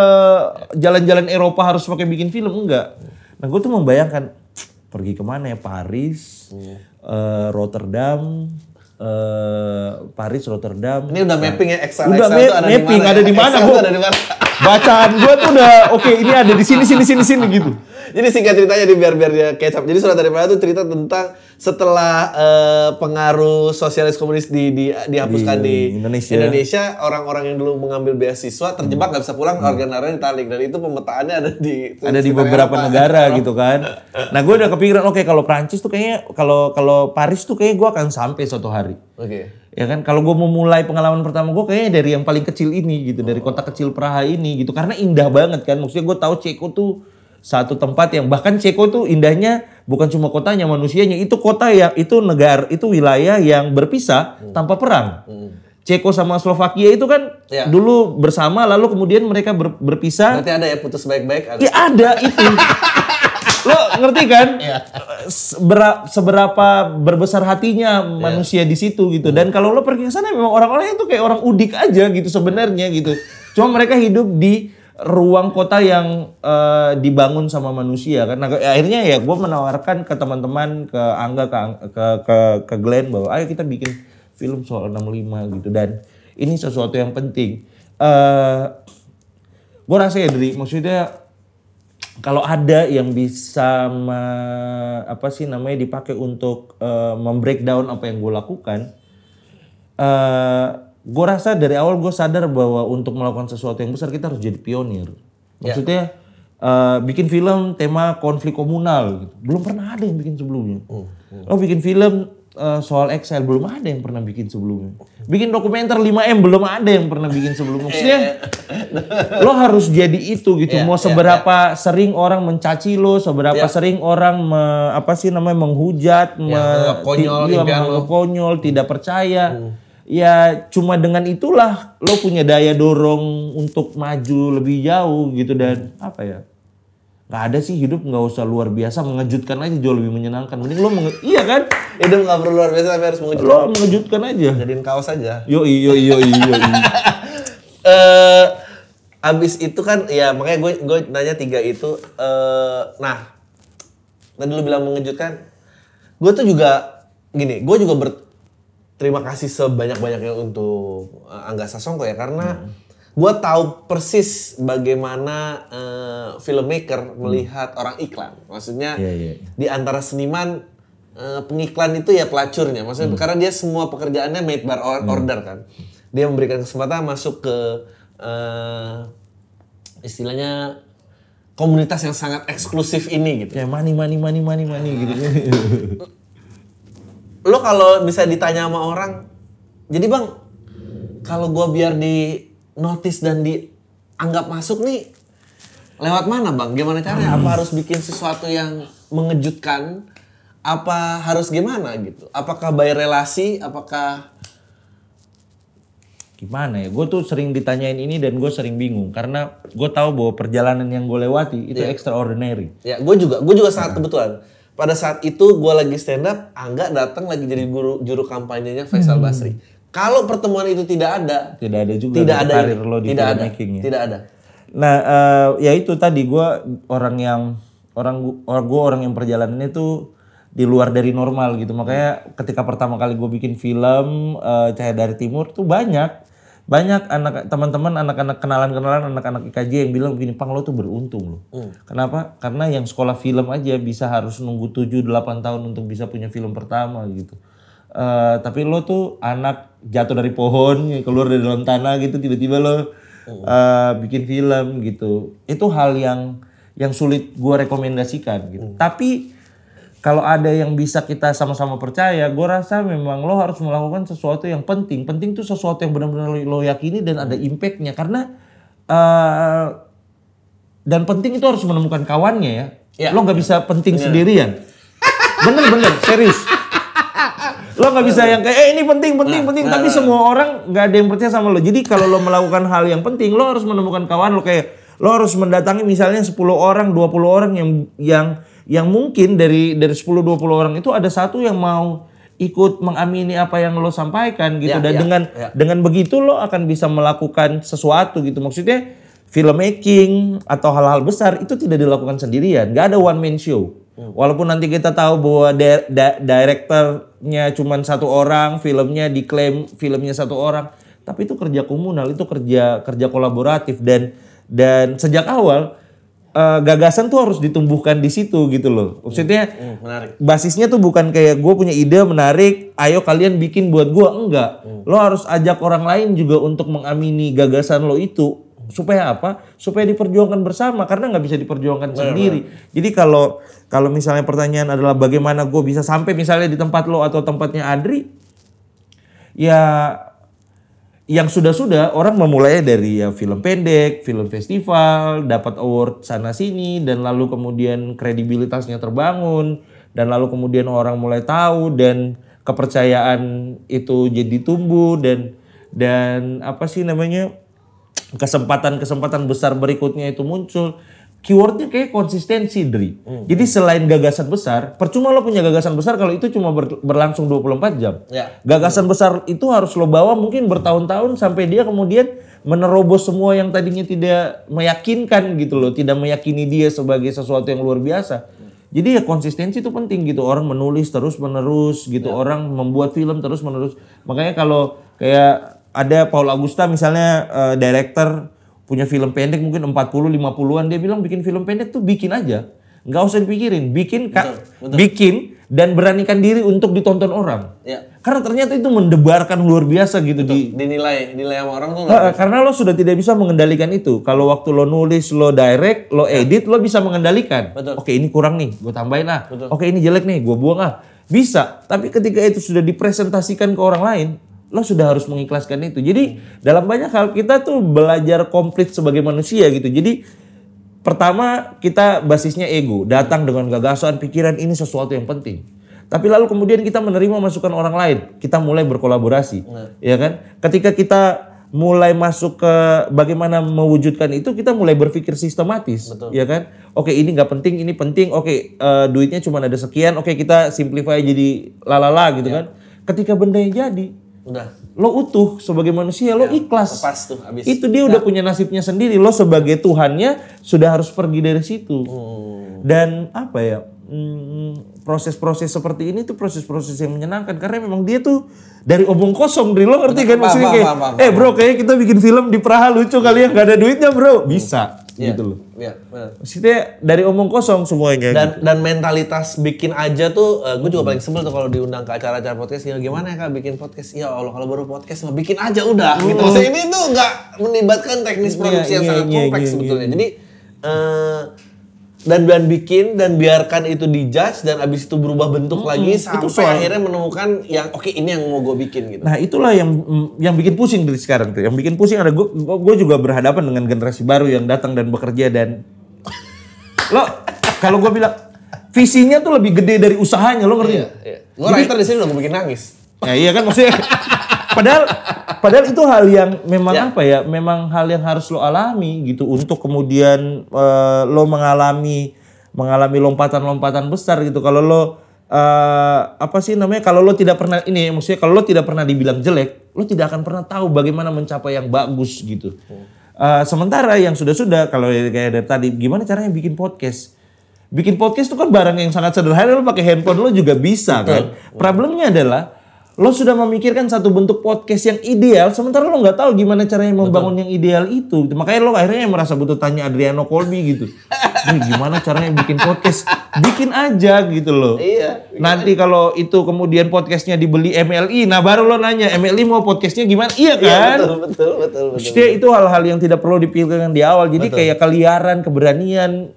jalan-jalan Eropa harus pakai bikin film enggak. Nah, gue tuh membayangkan pergi ke mana ya Paris, eh, Rotterdam, eh, Paris, Rotterdam. Ini udah mapping ya Excel Udah Excel ma- ada mapping, di mana? ada di mana, Bu? tuh ada di mana? Bacaan gue tuh udah oke ini ada di sini sini sini sini gitu. Jadi singkat ceritanya di biar biar dia kecap. Jadi surat dari mana tuh cerita tentang setelah eh, pengaruh sosialis komunis di, di dihapuskan Di di, Indonesia. Indonesia, orang-orang yang dulu mengambil beasiswa terjebak nggak bisa pulang, organ-organnya ditarik dan itu pemetaannya ada di ada di beberapa Eropa. negara (laughs) gitu kan. Nah gue udah kepikiran oke kalau Prancis tuh kayaknya kalau kalau Paris tuh kayaknya gue akan sampai suatu hari. Oke. Ya kan kalau gue mau mulai pengalaman pertama gue kayaknya dari yang paling kecil ini gitu dari kota kecil Praha ini gitu karena indah banget kan maksudnya gue tahu Ceko tuh satu tempat yang bahkan Ceko tuh indahnya bukan cuma kotanya manusianya itu kota yang itu negara itu wilayah yang berpisah tanpa perang. Ceko sama Slovakia itu kan Ya. dulu bersama lalu kemudian mereka ber- berpisah Berarti ada ya putus baik-baik ada. Ya ada itu. (laughs) Lo ngerti kan? Sebera- seberapa berbesar hatinya manusia di situ gitu. Dan kalau lo pergi ke sana memang orang-orang itu kayak orang udik aja gitu sebenarnya gitu. Cuma mereka hidup di ruang kota yang eh, dibangun sama manusia ke- akhirnya ya gue menawarkan ke teman-teman, ke Angga, ke, ke ke ke Glenn bahwa ayo kita bikin film soal 65 gitu dan ini sesuatu yang penting. Eh gue rasa ya Dri, maksudnya kalau ada yang bisa me- apa sih namanya dipakai untuk eh, membreakdown apa yang gue lakukan, eh gue rasa dari awal gue sadar bahwa untuk melakukan sesuatu yang besar kita harus jadi pionir. Maksudnya eh, bikin film tema konflik komunal, gitu. belum pernah ada yang bikin sebelumnya. Lo bikin film eh, soal Excel belum ada yang pernah bikin sebelumnya. Bikin dokumenter 5M belum ada yang pernah bikin sebelumnya. Maksudnya (laughs) lo harus jadi itu gitu. Iya, Mau iya, seberapa sering orang mencaci lo, seberapa Iya. sering orang me- apa sih namanya menghujat, me- menganggap konyol ti- iya, konyol, tidak percaya. Ya cuma dengan itulah lo punya daya dorong untuk maju lebih jauh gitu dan apa ya? Gak ada sih hidup nggak usah luar biasa mengejutkan aja jauh lebih menyenangkan. Mending lo menge- iya kan? Hidup nggak perlu luar biasa tapi harus mengejutkan. Lo mengejutkan aja. Jadiin kaos aja. Yo yo yo yo. (laughs) eh abis itu kan ya makanya gue gue nanya tiga itu eh nah tadi lu bilang mengejutkan gue tuh juga gini gue juga berterima kasih sebanyak banyaknya untuk eh, Angga Sasongko ya karena gue tahu persis bagaimana eh, filmmaker melihat orang iklan. Maksudnya Iya, iya. di antara seniman eh, pengiklan itu ya pelacurnya. Maksudnya karena dia semua pekerjaannya made by or- order kan. Dia memberikan kesempatan masuk ke eh, istilahnya komunitas yang sangat eksklusif ini gitu. Kayak money, money, money, money, money gitu. (laughs) Lo kalau bisa ditanya sama orang, jadi bang, kalau gua biar di notice dan dianggap masuk nih, lewat mana bang? Gimana caranya? Apa harus bikin sesuatu yang mengejutkan? Apa harus gimana gitu? Apakah by relasi? Apakah Gimana ya? Gue tuh sering ditanyain ini dan gue sering bingung. Karena gue tahu bahwa perjalanan yang gue lewati itu extraordinary. Ya, gue juga, gue juga sangat kebetulan. Pada saat itu gue lagi stand up, Angga datang lagi jadi guru juru kampanyenya Faisal Basri. Kalau pertemuan itu tidak ada, Tidak ada juga tidak ada, karir lo di tidak ada, ya. tidak ada. Nah, eh, ya itu tadi gue orang yang orang orang gue orang yang perjalanannya tuh di luar dari normal gitu. Makanya ketika pertama kali gue bikin film eh, Cahaya dari Timur tuh banyak banyak anak teman-teman anak-anak kenalan-kenalan anak-anak IKJ yang bilang begini pang lo tuh beruntung lo. Kenapa? Karena yang sekolah film aja bisa harus nunggu 7 8 tahun untuk bisa punya film pertama gitu. Eh, tapi lo tuh anak jatuh dari pohon keluar dari dalam tanah gitu tiba-tiba lo eh, bikin film gitu. Itu hal yang yang sulit gua rekomendasikan gitu. Tapi kalau ada yang bisa kita sama-sama percaya, gue rasa memang lo harus melakukan sesuatu yang penting. Penting tuh sesuatu yang benar-benar lo, yakini dan ada impactnya. Karena eh dan penting itu harus menemukan kawannya ya. Ya. Lo nggak bisa penting sendirian. Bener-bener serius. Lo nggak bisa yang kayak eh ini penting penting penting tapi semua orang nggak ada yang percaya sama lo. Jadi kalau lo melakukan hal yang penting, lo harus menemukan kawan lo kayak lo harus mendatangi misalnya 10 orang, 20 orang yang yang yang mungkin dari dari 10 20 orang itu ada satu yang mau ikut mengamini apa yang lo sampaikan gitu Ya, dan ya, dengan ya. dengan begitu lo akan bisa melakukan sesuatu gitu. Maksudnya filmmaking atau hal-hal besar itu tidak dilakukan sendirian. Gak ada one man show. Walaupun nanti kita tahu bahwa di- da- direkturnya cuma satu orang, filmnya diklaim filmnya satu orang, tapi itu kerja komunal, itu kerja kerja kolaboratif dan dan sejak awal eh, gagasan tuh harus ditumbuhkan di situ gitu loh. Maksudnya Hmm, menarik. basisnya tuh bukan kayak gue punya ide menarik, ayo kalian bikin buat gue enggak. Lo harus ajak orang lain juga untuk mengamini gagasan lo itu supaya apa? Supaya diperjuangkan bersama karena nggak bisa diperjuangkan sendiri. Jadi kalau kalau misalnya pertanyaan adalah bagaimana gue bisa sampai misalnya di tempat lo atau tempatnya Adri, ya yang sudah-sudah orang memulainya dari ya film pendek, film festival, dapat award sana sini dan lalu kemudian kredibilitasnya terbangun dan lalu kemudian orang mulai tahu dan kepercayaan itu jadi tumbuh dan dan apa sih namanya kesempatan-kesempatan besar berikutnya itu muncul. Keywordnya kayak konsistensi, Dri. Jadi selain gagasan besar, percuma lo punya gagasan besar kalau itu cuma ber- berlangsung 24 jam. Ya. Gagasan besar itu harus lo bawa mungkin bertahun-tahun sampai dia kemudian menerobos semua yang tadinya tidak meyakinkan gitu loh, tidak meyakini dia sebagai sesuatu yang luar biasa. Jadi ya konsistensi itu penting gitu. Orang menulis terus menerus gitu, orang membuat film terus menerus. Makanya kalau kayak ada Paul Augusta misalnya eh, director punya film pendek mungkin 40 50-an dia bilang bikin film pendek tuh bikin aja. nggak usah dipikirin, bikin Kak, bikin dan beranikan diri untuk ditonton orang. Ya. Karena ternyata itu mendebarkan luar biasa gitu di Dinilai, nilai sama orang tuh Nggak, karena lo sudah tidak bisa mengendalikan itu. Kalau waktu lo nulis, lo direct, lo edit, lo bisa mengendalikan. Betul. Oke ini kurang nih, gue tambahin ah. Oke ini jelek nih, gue buang ah. Bisa. Tapi ketika itu sudah dipresentasikan ke orang lain, lo sudah harus mengikhlaskan itu. Jadi dalam banyak hal kita tuh belajar komplit sebagai manusia gitu. Jadi pertama kita basisnya ego, datang dengan gagasan, pikiran ini sesuatu yang penting. Tapi lalu kemudian kita menerima masukan orang lain, kita mulai berkolaborasi, ya kan? Ketika kita mulai masuk ke bagaimana mewujudkan itu, kita mulai berpikir sistematis, ya kan? Oke ini nggak penting, ini penting. Oke eh, duitnya cuma ada sekian, oke kita simplify jadi lalala gitu kan? Ketika bendanya jadi, Udah. lo utuh sebagai manusia, lo ikhlas. Lepas tuh habis. Itu dia udah punya nasibnya sendiri. Lo sebagai Tuhannya sudah harus pergi dari situ. Dan apa ya? hmm, Proses-proses seperti ini tuh proses-proses yang menyenangkan karena memang dia tuh dari omong kosong, Dri. Lo ngerti kan Paham, maksudnya kayak, eh bro, kayaknya kita bikin film di Praha lucu kali ya, nggak ada duitnya bro. Bisa, Iya. gitu loh. Iya, benar. Maksudnya dari omong kosong semuanya. Dan dan mentalitas bikin aja tuh, gue juga paling sebel tuh kalau diundang ke acara-acara podcast. Ya gimana ya kak bikin podcast? Ya Allah kalau baru podcast mah bikin aja udah. Gitu. Maksudnya ini tuh nggak melibatkan teknis produksi yang iya, sangat iya, kompleks iya, sebetulnya. Jadi eh dan dan bikin dan biarkan itu dijudge dan abis itu berubah bentuk lagi sampai soal- akhirnya menemukan yang oke ini yang mau gue bikin gitu. Nah itulah yang yang bikin pusing dari sekarang tuh. Yang bikin pusing ada gue gue juga berhadapan dengan generasi baru yang datang dan bekerja dan (laughs) lo kalau gue bilang visinya tuh lebih gede dari usahanya lo ngerti? nggak? Gue writer di sini udah gue bikin nangis. Ya iya kan maksudnya (laughs) padahal padahal itu hal yang memang Ya. apa ya? Memang hal yang harus lo alami gitu untuk kemudian eh, lo mengalami mengalami lompatan-lompatan besar gitu. Kalau lo eh, apa sih namanya? Kalau lo tidak pernah ini maksudnya kalau lo tidak pernah dibilang jelek, lo tidak akan pernah tahu bagaimana mencapai yang bagus gitu. Eh, sementara yang sudah-sudah kalau kayak dari tadi gimana caranya bikin podcast? Bikin podcast itu kan barang yang sangat sederhana, lo pakai handphone lo juga bisa kan. Problemnya adalah lo sudah memikirkan satu bentuk podcast yang ideal, sementara lo nggak tahu gimana caranya membangun yang ideal itu. Makanya lo akhirnya merasa butuh tanya Adriano Colby gitu. (laughs) Gimana caranya bikin podcast? Bikin aja gitu loh. Iya. Nanti kalau itu kemudian podcastnya dibeli MLI, nah baru lo nanya MLI mau podcastnya gimana? Iya kan? Betul betul betul betul. Maksudnya itu hal-hal yang tidak perlu dipikirkan di awal. Jadi kayak keliaran, keberanian,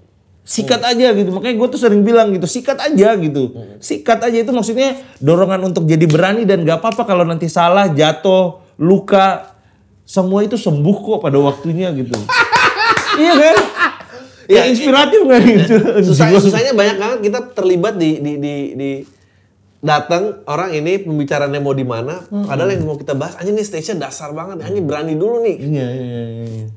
sikat aja gitu. Makanya gue tuh sering bilang gitu, sikat aja gitu. Sikat aja itu maksudnya dorongan untuk jadi berani dan gak apa-apa kalau nanti salah, jatuh, luka. Semua itu sembuh kok pada waktunya gitu. (laughs) iya kan? Ya, Ya, inspiratif gak gitu? Susah, susahnya banyak banget kita terlibat di di di, di datang orang ini pembicaraannya mau di mana, padahal yang mau kita bahas anjing nih stage dasar banget, anjing berani dulu nih. Iya, iya, iya.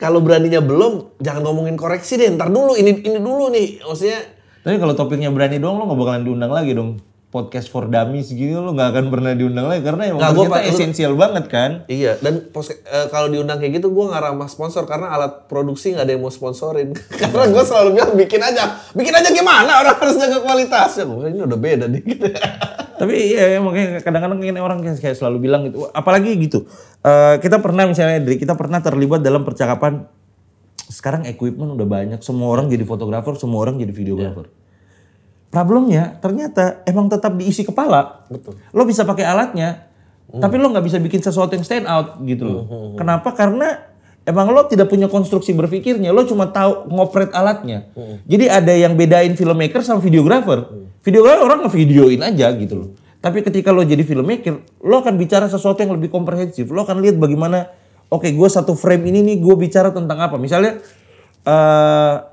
Kalau beraninya belum, jangan ngomongin koreksi deh, ntar dulu ini ini dulu nih. Maksudnya Tapi kalau topiknya berani doang lo gak bakalan diundang lagi dong. Podcast for dummies gitu lo gak akan pernah diundang lagi karena emang Nggak, gua pak- esensial banget kan. Iya, dan pos- eh, kalau diundang kayak gitu gue nggak ramah sponsor karena alat produksi nggak ada yang mau sponsorin. (laughs) karena gue selalu bilang bikin aja, bikin aja gimana orang harus jaga kualitasnya. Gue ini udah beda nih. (laughs) Tapi iya ya, makanya kadang-kadang orang kayak kayak selalu bilang gitu. Apalagi gitu. eh, kita pernah misalnya Dri, kita pernah terlibat dalam percakapan sekarang equipment udah banyak, semua orang jadi fotografer, semua orang jadi videografer. Problemnya ternyata emang tetap diisi kepala. Betul. Lo bisa pakai alatnya, tapi lo nggak bisa bikin sesuatu yang stand out gitu loh. Kenapa? Karena emang lo tidak punya konstruksi berpikirnya, lo cuma tahu ngopret alatnya. Jadi ada yang bedain filmmaker sama videografer. Videografer orang ngevideoin aja gitu loh. Tapi ketika lo jadi filmmaker, lo akan bicara sesuatu yang lebih komprehensif. Lo akan lihat bagaimana, oke gue satu frame ini nih gue bicara tentang apa. Misalnya, eh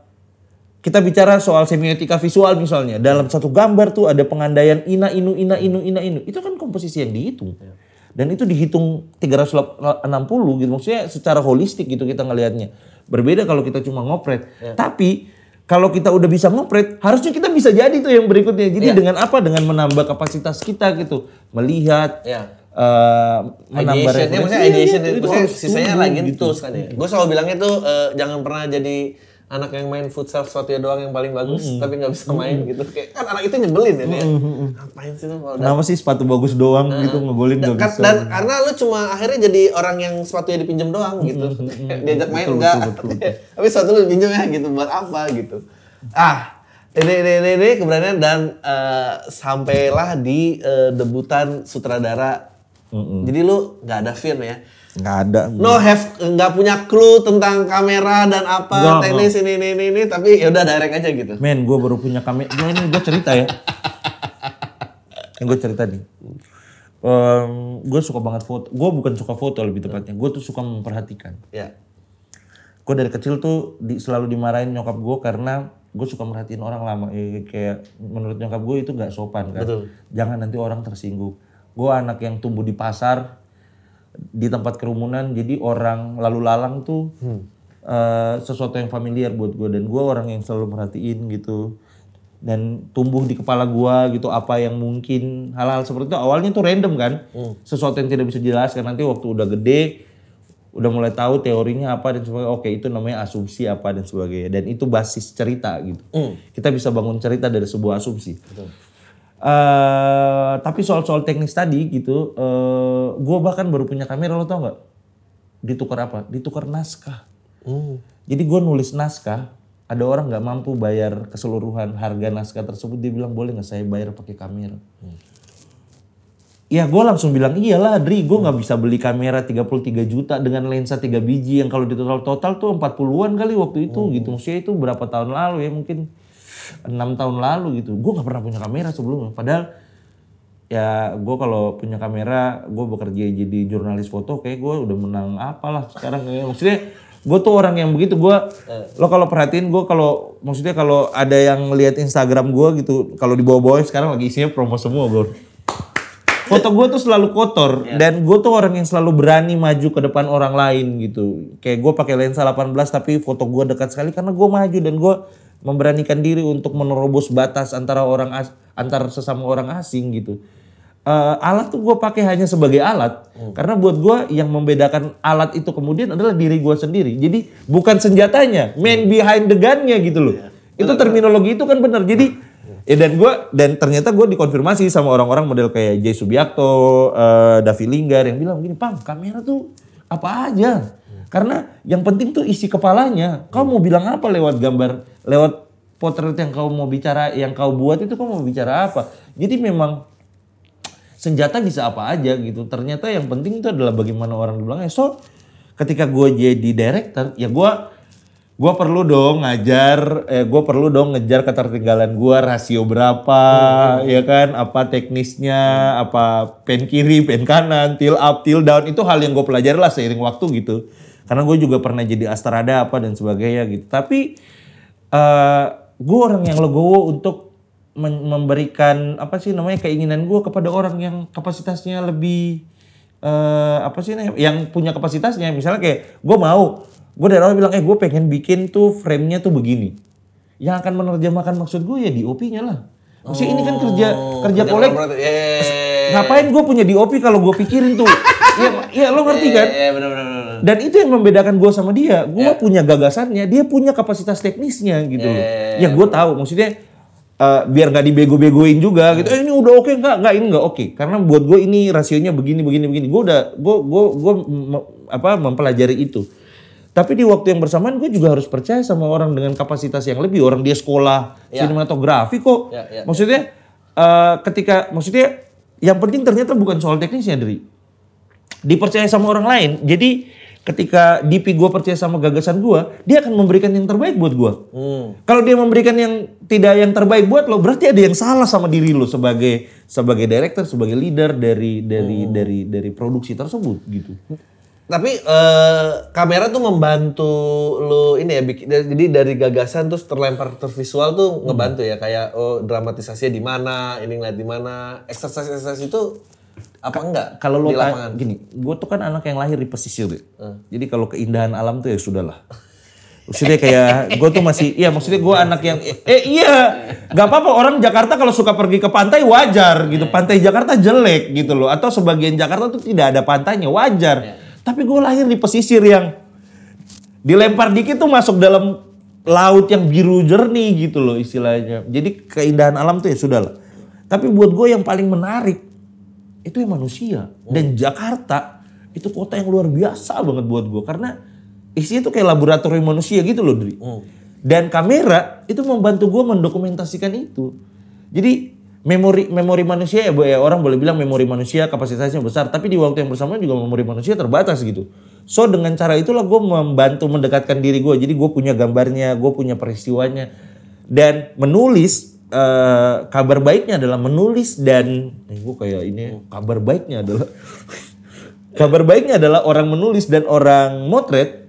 kita bicara soal semiotika visual misalnya. Dalam satu gambar tuh ada pengandaian ina inu ina inu ina inu. Itu kan komposisi yang dihitung. Dan itu dihitung 360 gitu. Maksudnya secara holistik gitu kita ngelihatnya. Berbeda kalau kita cuma ngopret. Tapi kalau kita udah bisa ngopret harusnya kita bisa jadi tuh yang berikutnya. Jadi dengan apa? Dengan menambah kapasitas kita gitu. Melihat Ya. eh, menambah Ideation, referensi. maksudnya Iya, ideation, iya, itu maksudnya sisanya lagi gitu. tools kan ya. Gue selalu bilangnya tuh eh, jangan pernah jadi anak yang main futsal suatu doang yang paling bagus, tapi nggak bisa main gitu. Kayak kan anak itu nyebelin ya dia. Ngapain sih lu kalau Kenapa sih sepatu bagus doang gitu ngegolin dan, gak bisa? dan karena lu cuma akhirnya jadi orang yang sepatunya dipinjam doang gitu. (laughs) Diajak main Betul, enggak. betul, betul, (laughs) Tapi sepatu lu dipinjam ya gitu buat apa gitu. Ah, ini ini ini, ini keberanian dan eh, sampailah di eh, debutan sutradara. Jadi lu nggak ada fear ya. Nggak ada. No have nggak punya clue tentang kamera dan apa Nggak, teknis ini ini ini, ini tapi ya udah direct aja gitu. Men, gue baru punya kamera. Gue ini gue cerita ya. Yang gue cerita nih. gue suka banget foto. Gue bukan suka foto lebih tepatnya. Gue tuh suka memperhatikan. Ya. Gue dari kecil tuh di, selalu dimarahin nyokap gue karena gue suka merhatiin orang lama. Eh, kayak menurut nyokap gue itu nggak sopan kan. Betul. Jangan nanti orang tersinggung. Gue anak yang tumbuh di pasar di tempat kerumunan jadi orang lalu lalang tuh eh, sesuatu yang familiar buat gue dan gue orang yang selalu merhatiin gitu. Dan tumbuh di kepala gue gitu apa yang mungkin hal-hal seperti itu. Awalnya tuh random kan sesuatu yang tidak bisa dijelaskan. Nanti waktu udah gede udah mulai tahu teorinya apa dan sebagainya oke itu namanya asumsi apa dan sebagainya. Dan itu basis cerita gitu. Kita bisa bangun cerita dari sebuah asumsi Eh, tapi soal-soal teknis tadi gitu, eh gue bahkan baru punya kamera lo tau nggak? Ditukar apa? Ditukar naskah. Jadi gue nulis naskah, ada orang nggak mampu bayar keseluruhan harga naskah tersebut, dia bilang boleh nggak saya bayar pakai kamera. Ya gue langsung bilang iyalah Dri, gue nggak bisa beli kamera 33 juta dengan lensa 3 biji yang kalau di total tuh 40-an kali waktu itu gitu. Maksudnya itu berapa tahun lalu ya mungkin enam tahun lalu gitu. Gue nggak pernah punya kamera sebelumnya. Padahal ya gue kalau punya kamera, gue bekerja jadi jurnalis foto, kayak gue udah menang apalah sekarang. Ya. Maksudnya gue tuh orang yang begitu gue lo kalau perhatiin gue kalau maksudnya kalau ada yang lihat Instagram gue gitu kalau di bawah-bawah sekarang lagi isinya promo semua gue foto gue tuh selalu kotor dan gue tuh orang yang selalu berani maju ke depan orang lain gitu kayak gue pakai lensa 18 tapi foto gue dekat sekali karena gue maju dan gue memberanikan diri untuk menerobos batas antara orang as- antar sesama orang asing gitu. Eh, alat tuh gue pakai hanya sebagai alat. Karena buat gue yang membedakan alat itu kemudian adalah diri gue sendiri. Jadi bukan senjatanya man behind the gun-nya gitu loh. Itu terminologi itu kan benar. Jadi ya dan gue dan ternyata gue dikonfirmasi sama orang-orang model kayak Jay Subiakto, eh, Davi Linggar yang bilang gini, pang kamera tuh apa aja. Karena yang penting tuh isi kepalanya. Kau mau bilang apa lewat gambar, lewat potret yang kau mau bicara, yang kau buat itu kau mau bicara apa. Jadi memang senjata bisa apa aja gitu. Ternyata yang penting itu adalah bagaimana orang bilangnya. So ketika gue jadi director, ya gue gue perlu dong ngajar, eh, gue perlu dong ngejar ketertinggalan gue rasio berapa, ya kan, apa teknisnya, apa pen kiri, pen kanan, till up, till down itu hal yang gue pelajari lah seiring waktu gitu. Karena gue juga pernah jadi astrada apa dan sebagainya gitu. Tapi eh gue orang yang legowo untuk memberikan apa sih namanya keinginan gue kepada orang yang kapasitasnya lebih eh apa sih namanya yang punya kapasitasnya. Misalnya kayak gue mau gue dari awal bilang eh gue pengen bikin tuh frame-nya tuh begini. Yang akan menerjemahkan maksud gue ya DOP-nya lah. Maksudnya ini kan kerja kerja kolek. Kolaboratif. Ya, ya, ya, ya. ngapain gue punya DOP kalau gue pikirin tuh? (laughs) Iya, iya lo ngerti kan? Iya, benar benar dan itu yang membedakan gue sama dia. Gue punya gagasannya, dia punya kapasitas teknisnya gitu loh. Ya gue tahu, maksudnya eh, biar nggak dibego-begoin juga gitu. Eh ini udah oke nggak? Nggak ini nggak oke. Karena buat gue ini rasionya begini begini begini. Gue udah gue gue gue apa mempelajari itu. Tapi di waktu yang bersamaan gue juga harus percaya sama orang dengan kapasitas yang lebih. Orang dia sekolah sinematografi kok. Ya, ya, maksudnya eh, ketika maksudnya yang penting ternyata bukan soal teknisnya dari dipercaya sama orang lain. Jadi ketika DP gue percaya sama gagasan gue, dia akan memberikan yang terbaik buat gue. Kalau dia memberikan yang tidak yang terbaik buat lo, berarti ada yang salah sama diri lo sebagai sebagai director, sebagai leader dari dari dari dari produksi tersebut gitu. Tapi eh, kamera tuh membantu lu ini ya bikin jadi dari gagasan terus terlempar ke visual tuh ngebantu ya kayak oh dramatisasinya di mana, ini ngeliat di mana, exercise itu apa enggak Kalau lo ta- gini, gue tuh kan anak yang lahir di pesisir, Dek. Jadi kalau keindahan alam tuh ya sudahlah. Maksudnya kayak gue tuh masih, iya maksudnya gue anak yang, eh iya, nggak apa-apa orang Jakarta kalau suka pergi ke pantai wajar gitu. Pantai Jakarta jelek gitu loh, atau sebagian Jakarta tuh tidak ada pantainya wajar. Tapi gue lahir di pesisir yang dilempar dikit tuh masuk dalam laut yang biru jernih gitu loh istilahnya. Jadi keindahan alam tuh ya sudah lah. Tapi buat gue yang paling menarik itu yang manusia. Dan Jakarta itu kota yang luar biasa banget buat gue karena isinya tuh kayak laboratorium manusia gitu loh, Dri. Dan kamera itu membantu gue mendokumentasikan itu. Jadi memori memori manusia ya, Bu, ya orang boleh bilang memori manusia kapasitasnya besar, tapi di waktu yang bersamaan juga memori manusia terbatas gitu. So dengan cara itulah gue membantu mendekatkan diri gue. Jadi gue punya gambarnya, gue punya peristiwanya, dan menulis eh, kabar baiknya adalah menulis dan eh, gue kayak ini kabar baiknya adalah (laughs) kabar baiknya adalah orang menulis dan orang motret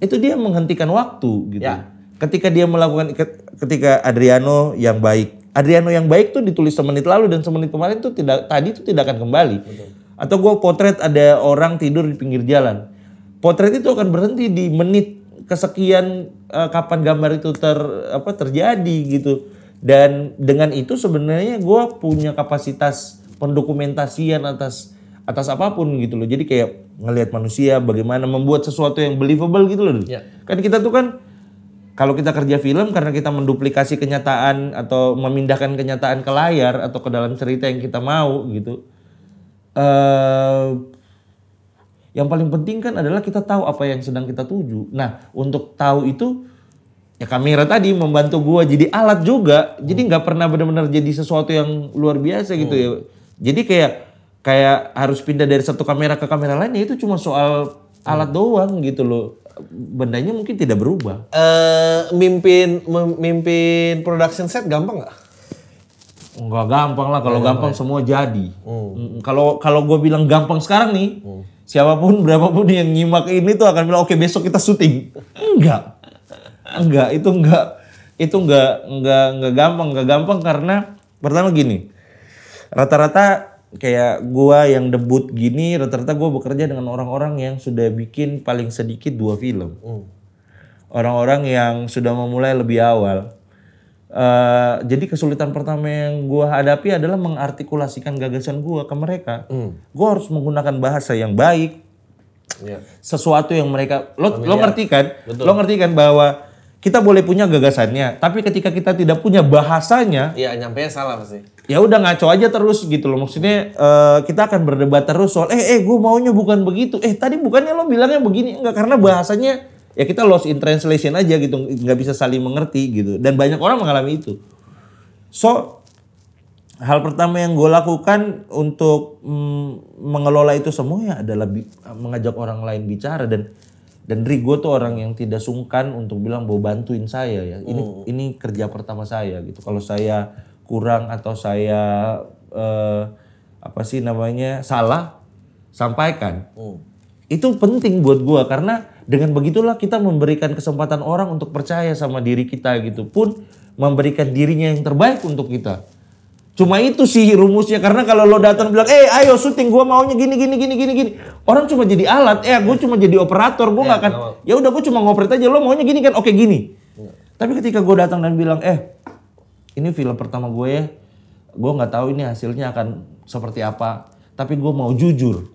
itu dia menghentikan waktu gitu. Ya. Ketika dia melakukan ketika Adriano yang baik, Adriano yang baik tuh ditulis semenit lalu dan semenit kemarin tuh tidak tadi tuh tidak akan kembali. Atau gue potret ada orang tidur di pinggir jalan, potret itu akan berhenti di menit kesekian eh, kapan gambar itu ter apa terjadi gitu. Dan dengan itu sebenarnya gue punya kapasitas pendokumentasian atas atas apa pun gitu loh. Jadi kayak ngelihat manusia bagaimana membuat sesuatu yang believable gitu loh. Ya. Kan kita tuh kan kalau kita kerja film karena kita menduplikasi kenyataan atau memindahkan kenyataan ke layar atau ke dalam cerita yang kita mau gitu. eh yang paling penting kan adalah kita tahu apa yang sedang kita tuju. Nah, untuk tahu itu ya kamera tadi membantu gua jadi alat juga. Jadi nggak pernah benar-benar jadi sesuatu yang luar biasa gitu ya. Jadi kayak kayak harus pindah dari satu kamera ke kamera lain ya itu cuma soal alat doang gitu loh. Bendanya mungkin tidak berubah. Eh, mimpin memimpin production set gampang nggak? Enggak gampang lah kalau gampang semua jadi. Mm, Kalau kalau gue bilang gampang sekarang nih, siapa pun (laughs) berapapun yang nyimak ini tuh akan bilang oke besok kita syuting. Enggak. Enggak, itu enggak itu enggak enggak enggak gampang, enggak gampang karena pertama gini. Rata-rata kayak gua yang debut gini rata-rata gua bekerja dengan orang-orang yang sudah bikin paling sedikit dua film. Orang-orang yang sudah memulai lebih awal. Eh, jadi kesulitan pertama yang gua hadapi adalah mengartikulasikan gagasan gua ke mereka. Gua harus menggunakan bahasa yang baik, Iya. sesuatu yang mereka lo lo ngerti kan? Lo ngerti kan bahwa kita boleh punya gagasannya, tapi ketika kita tidak punya bahasanya, Iya, nyampe salah pasti. ya udah ngaco aja terus gitu loh. Maksudnya eh, kita akan berdebat terus soal eh eh gue maunya bukan begitu. Eh tadi bukannya lo bilangnya begini enggak karena bahasanya ya kita lost in translation aja gitu, nggak bisa saling mengerti gitu. Dan banyak orang mengalami itu. So hal pertama yang gue lakukan untuk mm, mengelola itu semua ya adalah bi- mengajak orang lain bicara dan dan Ri gue tuh orang yang tidak sungkan untuk bilang bahwa bantuin saya ya. Ini ini kerja pertama saya gitu. Kalau saya kurang atau saya eh, apa sih namanya salah sampaikan. Itu penting buat gua karena dengan begitulah kita memberikan kesempatan orang untuk percaya sama diri kita gitu pun memberikan dirinya yang terbaik untuk kita. Cuma itu sih rumusnya karena kalau lo datang bilang eh ayo syuting gua maunya gini gini gini gini gini orang cuma jadi alat eh gue cuma jadi operator gua nggak akan ya udah gue cuma ngoperate aja lo maunya gini kan? Oke gini. Tapi ketika gue datang dan bilang eh ini film pertama gue ya gue nggak tahu ini hasilnya akan seperti apa tapi gue mau jujur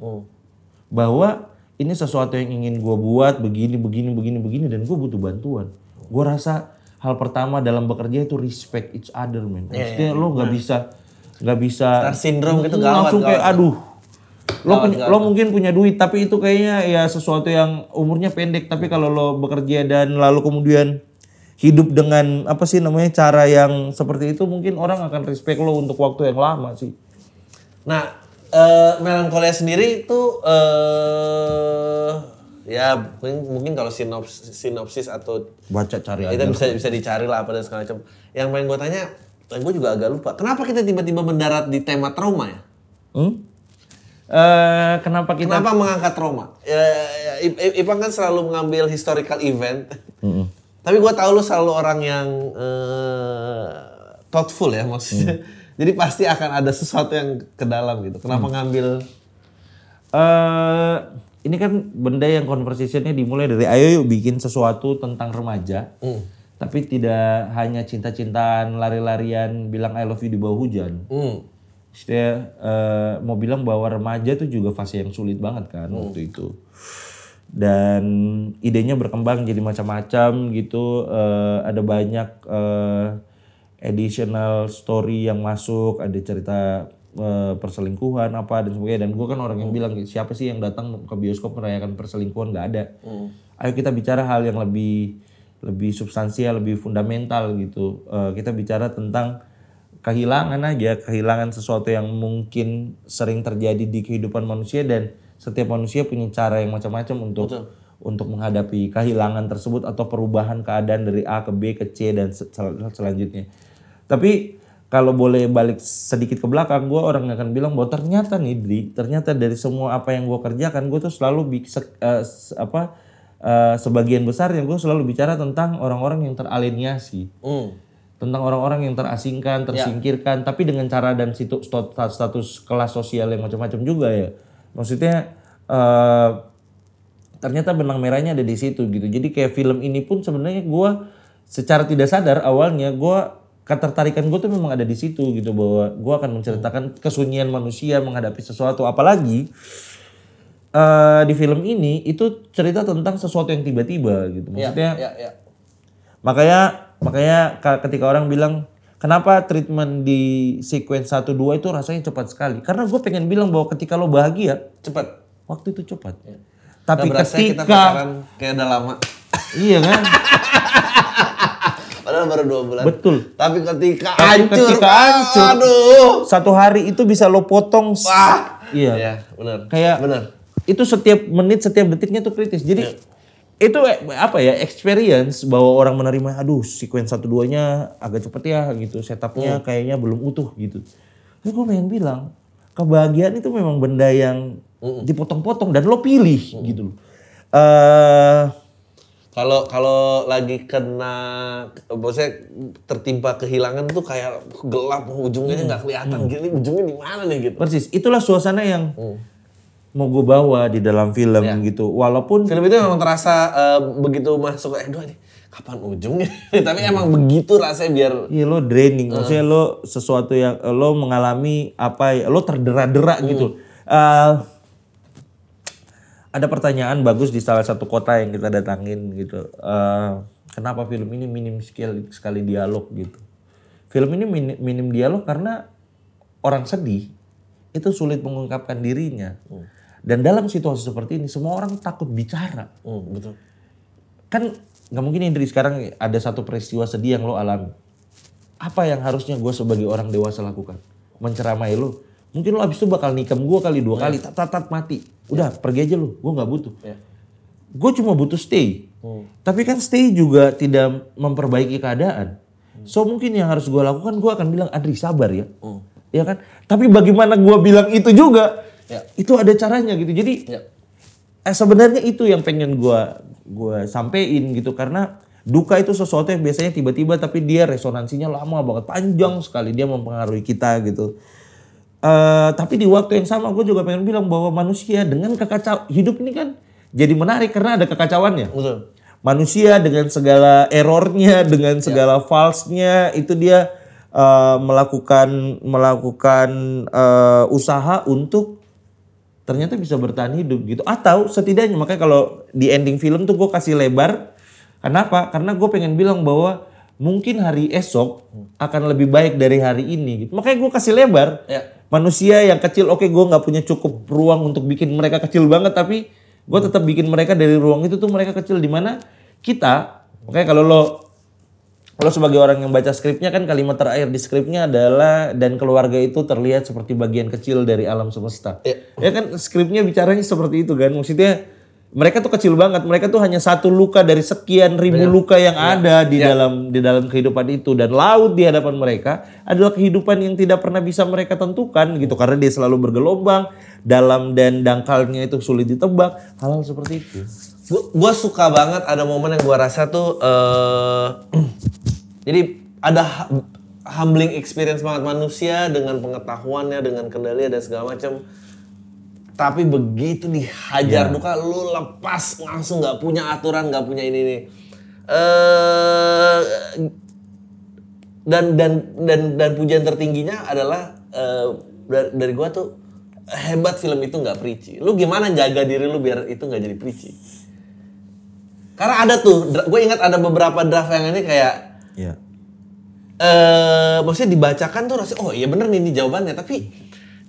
bahwa ini sesuatu yang ingin gue buat begini begini begini begini dan gue butuh bantuan. Gue rasa hal pertama dalam bekerja itu respect each other man maksudnya lo nggak bisa nggak bisa Star syndrome gitu gawat, langsung kayak gawat. aduh lo punya- lo mungkin punya duit tapi itu kayaknya ya sesuatu yang umurnya pendek tapi kalau lo bekerja dan lalu kemudian hidup dengan apa sih namanya cara yang seperti itu mungkin orang akan respect lo untuk waktu yang lama sih Nah, eh melankolia sendiri itu eh ya mungkin, mungkin kalau sinopsis, sinopsis atau baca cari aja bisa bisa dicari lah apa dan segala macam. Yang main gue tanya, gue juga agak lupa. Kenapa kita tiba-tiba mendarat di tema trauma ya? Hmm? Eh, kenapa kita Kenapa mengangkat trauma? Ya, ya, I- I- Ipang kan selalu mengambil historical event. Tapi gue tahu lu selalu orang yang eh, thoughtful ya maksudnya. (laughs) Jadi pasti akan ada sesuatu yang ke dalam gitu. Kenapa ngambil eh ini kan benda yang conversationnya dimulai dari ayo yuk bikin sesuatu tentang remaja. Tapi tidak hanya cinta-cintaan, lari-larian, bilang I love you di bawah hujan. hmm, Saya eh, mau bilang bahwa remaja itu juga fase yang sulit banget kan waktu itu. Dan idenya berkembang jadi macam-macam gitu. Eh, ada banyak eh, additional story yang masuk, ada cerita eh, perselingkuhan apa dan sebagainya. Dan gue kan orang yang bilang siapa sih yang datang ke bioskop merayakan perselingkuhan nggak ada. Ayo kita bicara hal yang lebih lebih substansial, lebih fundamental gitu. Eh, kita bicara tentang kehilangan aja, kehilangan sesuatu yang mungkin sering terjadi di kehidupan manusia dan setiap manusia punya cara yang macam-macam untuk untuk menghadapi kehilangan tersebut atau perubahan keadaan dari A ke B ke C dan se- sel- selanjutnya. Tapi kalau boleh balik sedikit ke belakang, gue orang akan bilang bahwa ternyata nih, Dri, ternyata dari semua apa yang gue kerjakan, gue tuh selalu bi- se- eh, apa eh, sebagian besar yang gue selalu bicara tentang orang-orang yang teralienasi hmm. Tentang orang-orang yang terasingkan, tersingkirkan, tapi dengan cara dan situ status, status kelas sosial yang macam-macam juga ya. Maksudnya eh, ternyata benang merahnya ada di situ gitu. Jadi kayak film ini pun sebenarnya gua secara tidak sadar awalnya gua ketertarikan gue tuh memang ada di situ gitu bahwa gua akan menceritakan kesunyian manusia menghadapi sesuatu apalagi eh, di film ini itu cerita tentang sesuatu yang tiba-tiba gitu maksudnya ya, ya. Makanya makanya ka- ketika orang bilang kenapa treatment di sequence 1 2 itu rasanya cepat sekali? Karena gue pengen bilang bahwa ketika lo bahagia, Cepet. waktu itu cepat. Nggak Tapi kita ketika pacaran kayak udah lama. iya kan? (laughs) Padahal baru dua bulan. Betul. Tapi ketika Tapi hancur, ketika hancur, aduh. Satu hari itu bisa lo potong. Wah. Iya. Ya, benar. Kayak benar. itu setiap menit, setiap detiknya tuh kritis. Jadi itu eh, apa ya experience bahwa orang menerima, aduh sequence satu duanya agak cepet ya gitu, setupnya kayaknya belum utuh gitu. Tapi gue pengen bilang kebahagiaan itu memang benda yang dipotong-potong dan lo pilih gitu loh. Eh, Kalau kalau lagi kena, maksudnya tertimpa kehilangan tuh kayak gelap, ujungnya Hmm. nggak kelihatan. Gini ujungnya di mana nih gitu. persis, itulah suasana yang mau gue bawa di dalam film gitu. Walaupun Film itu memang terasa eh, begitu masuk ke aduh ini kapan ujungnya? (laughs) Tapi emang begitu rasanya biar Iya lo draining, maksudnya lo sesuatu yang lo mengalami apa ya, lo terdera-dera gitu. Eh, ada pertanyaan bagus di salah satu kota yang kita datangin gitu. Eh, kenapa film ini minim sekali, sekali dialog gitu? Film ini minim, minim dialog karena orang sedih itu sulit mengungkapkan dirinya. Dan dalam situasi seperti ini semua orang takut bicara Hmm, betul. kan nggak mungkin Indri sekarang ada satu peristiwa sedih yang lo alami. Apa yang harusnya gue sebagai orang dewasa lakukan? Menceramai lo. Mungkin lo abis itu bakal nikam gue kali dua kali, tat, tat, tat, mati. Udah pergi aja lo, gue nggak butuh. Ya. Gue cuma butuh stay. Tapi kan stay juga tidak memperbaiki keadaan. So mungkin yang harus gue lakukan, gue akan bilang, Adri sabar ya. Ya kan? Tapi bagaimana gue bilang itu juga, Ya. itu ada caranya gitu. Jadi Ya. eh, sebenarnya itu yang pengen gua gua sampein gitu karena duka itu sesuatu yang biasanya tiba-tiba tapi dia resonansinya lama banget panjang sekali dia mempengaruhi kita gitu Eh tapi di waktu yang sama gue juga pengen bilang bahwa manusia dengan kekacau hidup ini kan jadi menarik karena ada kekacauannya Betul. manusia dengan segala errornya, dengan segala false-nya itu dia eh, melakukan melakukan eh, usaha untuk ternyata bisa bertahan hidup gitu. Atau setidaknya makanya kalau di ending film tuh gue kasih lebar. Kenapa? Karena gue pengen bilang bahwa mungkin hari esok akan lebih baik dari hari ini. Gitu. Makanya gue kasih lebar. Ya. Manusia yang kecil, oke gue nggak punya cukup ruang untuk bikin mereka kecil banget, tapi gue tetap bikin mereka dari ruang itu tuh mereka kecil di mana kita. Makanya kalau lo lo sebagai orang yang baca skripnya kan kalimat terakhir di skripnya adalah dan keluarga itu terlihat seperti bagian kecil dari alam semesta. Iya. Ya kan skripnya bicaranya seperti itu kan. Maksudnya mereka tuh kecil banget. Mereka tuh hanya satu luka dari sekian ribu luka yang ada di dalam di dalam kehidupan itu dan laut di hadapan mereka adalah kehidupan yang tidak pernah bisa mereka tentukan gitu karena dia selalu bergelombang dalam dan dangkalnya itu sulit ditebak hal-hal seperti itu. Gue suka banget ada momen yang gue rasa tuh eh jadi ada hu- humbling experience banget manusia dengan pengetahuannya dengan kendali dan segala macam tapi begitu dihajar duka lu lepas langsung nggak punya aturan nggak punya ini nih eh dan dan dan dan pujian tertingginya adalah eh, dari, dari gua tuh hebat film itu nggak preachy. Lu gimana jaga diri lu biar itu nggak jadi preachy? Karena ada tuh, gue ingat ada beberapa draft yang ini kayak Ya. eh maksudnya dibacakan tuh rasanya oh iya bener nih ini jawabannya tapi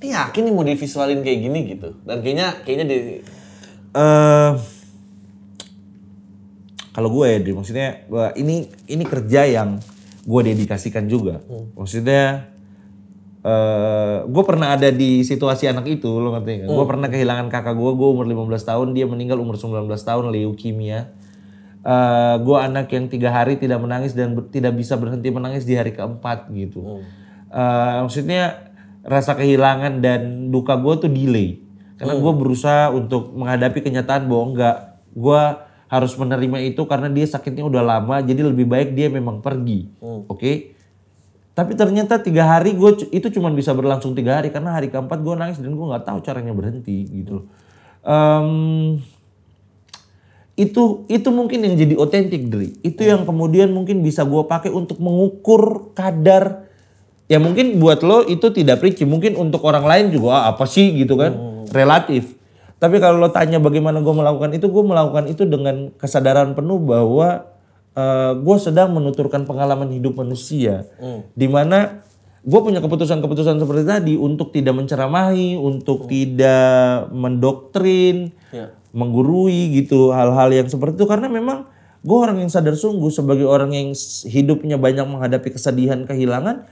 ini yakin nih mau divisualin kayak gini gitu dan kayaknya kayaknya di eh kalau gue ya, Dri, maksudnya gua- ini ini kerja yang gue dedikasikan juga. Maksudnya eh gue pernah ada di situasi anak itu, lo ngerti nggak? Gue pernah kehilangan kakak gue, gue umur 15 tahun, dia meninggal umur 19 tahun, leukemia. Eh gue anak yang tiga hari tidak menangis dan ber- tidak bisa berhenti menangis di hari keempat gitu. Eh maksudnya rasa kehilangan dan duka gue tuh delay. Karena gue berusaha untuk menghadapi kenyataan bahwa enggak, gue harus menerima itu karena dia sakitnya udah lama, jadi lebih baik dia memang pergi, oke? Tapi ternyata tiga hari gue itu cuma bisa berlangsung tiga hari karena hari keempat gue nangis dan gue nggak tahu caranya berhenti gitu. loh. Itu itu mungkin yang jadi otentik Dri. Itu yang kemudian mungkin bisa gue pakai untuk mengukur kadar. Ya mungkin buat lo itu tidak preachy mungkin untuk orang lain juga "Ah, apa sih? Gitu kan. Relatif. Tapi kalau lo tanya bagaimana gue melakukan itu gue melakukan itu dengan kesadaran penuh bahwa gue sedang menuturkan pengalaman hidup manusia. Di mana gue punya keputusan-keputusan seperti tadi untuk tidak menceramahi untuk tidak mendoktrin Ya. Menggurui gitu hal-hal yang seperti itu karena memang gue orang yang sadar sungguh sebagai orang yang hidupnya banyak menghadapi kesedihan, kehilangan.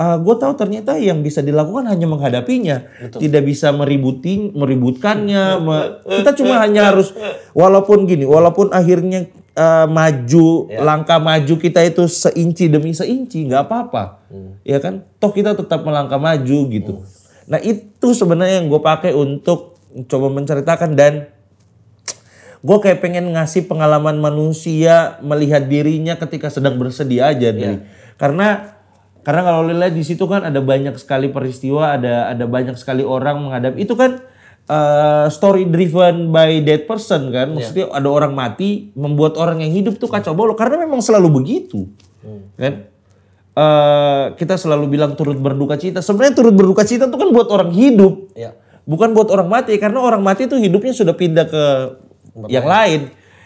gue tahu ternyata yang bisa dilakukan hanya menghadapinya, tidak bisa meributi, meributkannya. me- kita cuma hanya harus, walaupun gini, walaupun akhirnya eh, maju, langkah maju kita itu seinci demi seinci, nggak apa-apa, ya kan? Toh kita tetap melangkah maju gitu. Nah itu sebenarnya yang gue pakai untuk coba menceritakan dan gue kayak pengen ngasih pengalaman manusia melihat dirinya ketika sedang bersedih aja nih. Karena karena kalau lihat di situ kan ada banyak sekali peristiwa, ada ada banyak sekali orang menghadapi itu kan uh, story driven by dead person kan. Maksudnya ada orang mati membuat orang yang hidup tuh kacau balau karena memang selalu begitu. Kan? Eh, kita selalu bilang turut berduka cita. Sebenarnya turut berduka cita itu kan buat orang hidup. Iya. Bukan buat orang mati karena orang mati itu hidupnya sudah pindah ke yang lain.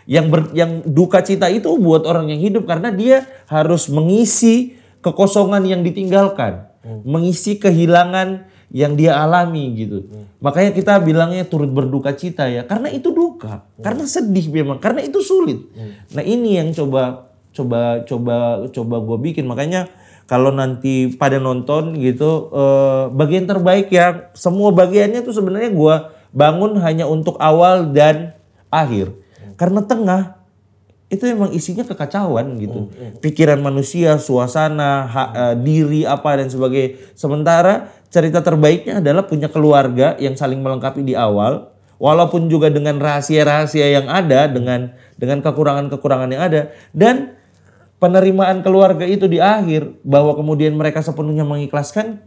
Yang ber, yang duka cita itu buat orang yang hidup karena dia harus mengisi kekosongan yang ditinggalkan, mengisi kehilangan yang dia alami gitu. Makanya kita bilangnya turut berduka cita ya, karena itu duka, karena sedih memang, karena itu sulit. Nah ini yang coba coba coba coba gue bikin makanya kalau nanti pada nonton gitu eh, bagian terbaik yang semua bagiannya tuh sebenarnya gue bangun hanya untuk awal dan akhir. Karena tengah itu emang isinya kekacauan gitu. Pikiran manusia suasana ha- eh, diri apa dan sebagainya. Sementara cerita terbaiknya adalah punya keluarga yang saling melengkapi di awal. Walaupun juga dengan rahasia-rahasia yang ada dengan dengan kekurangan-kekurangan yang ada. Dan penerimaan keluarga itu di akhir bahwa kemudian mereka sepenuhnya mengikhlaskan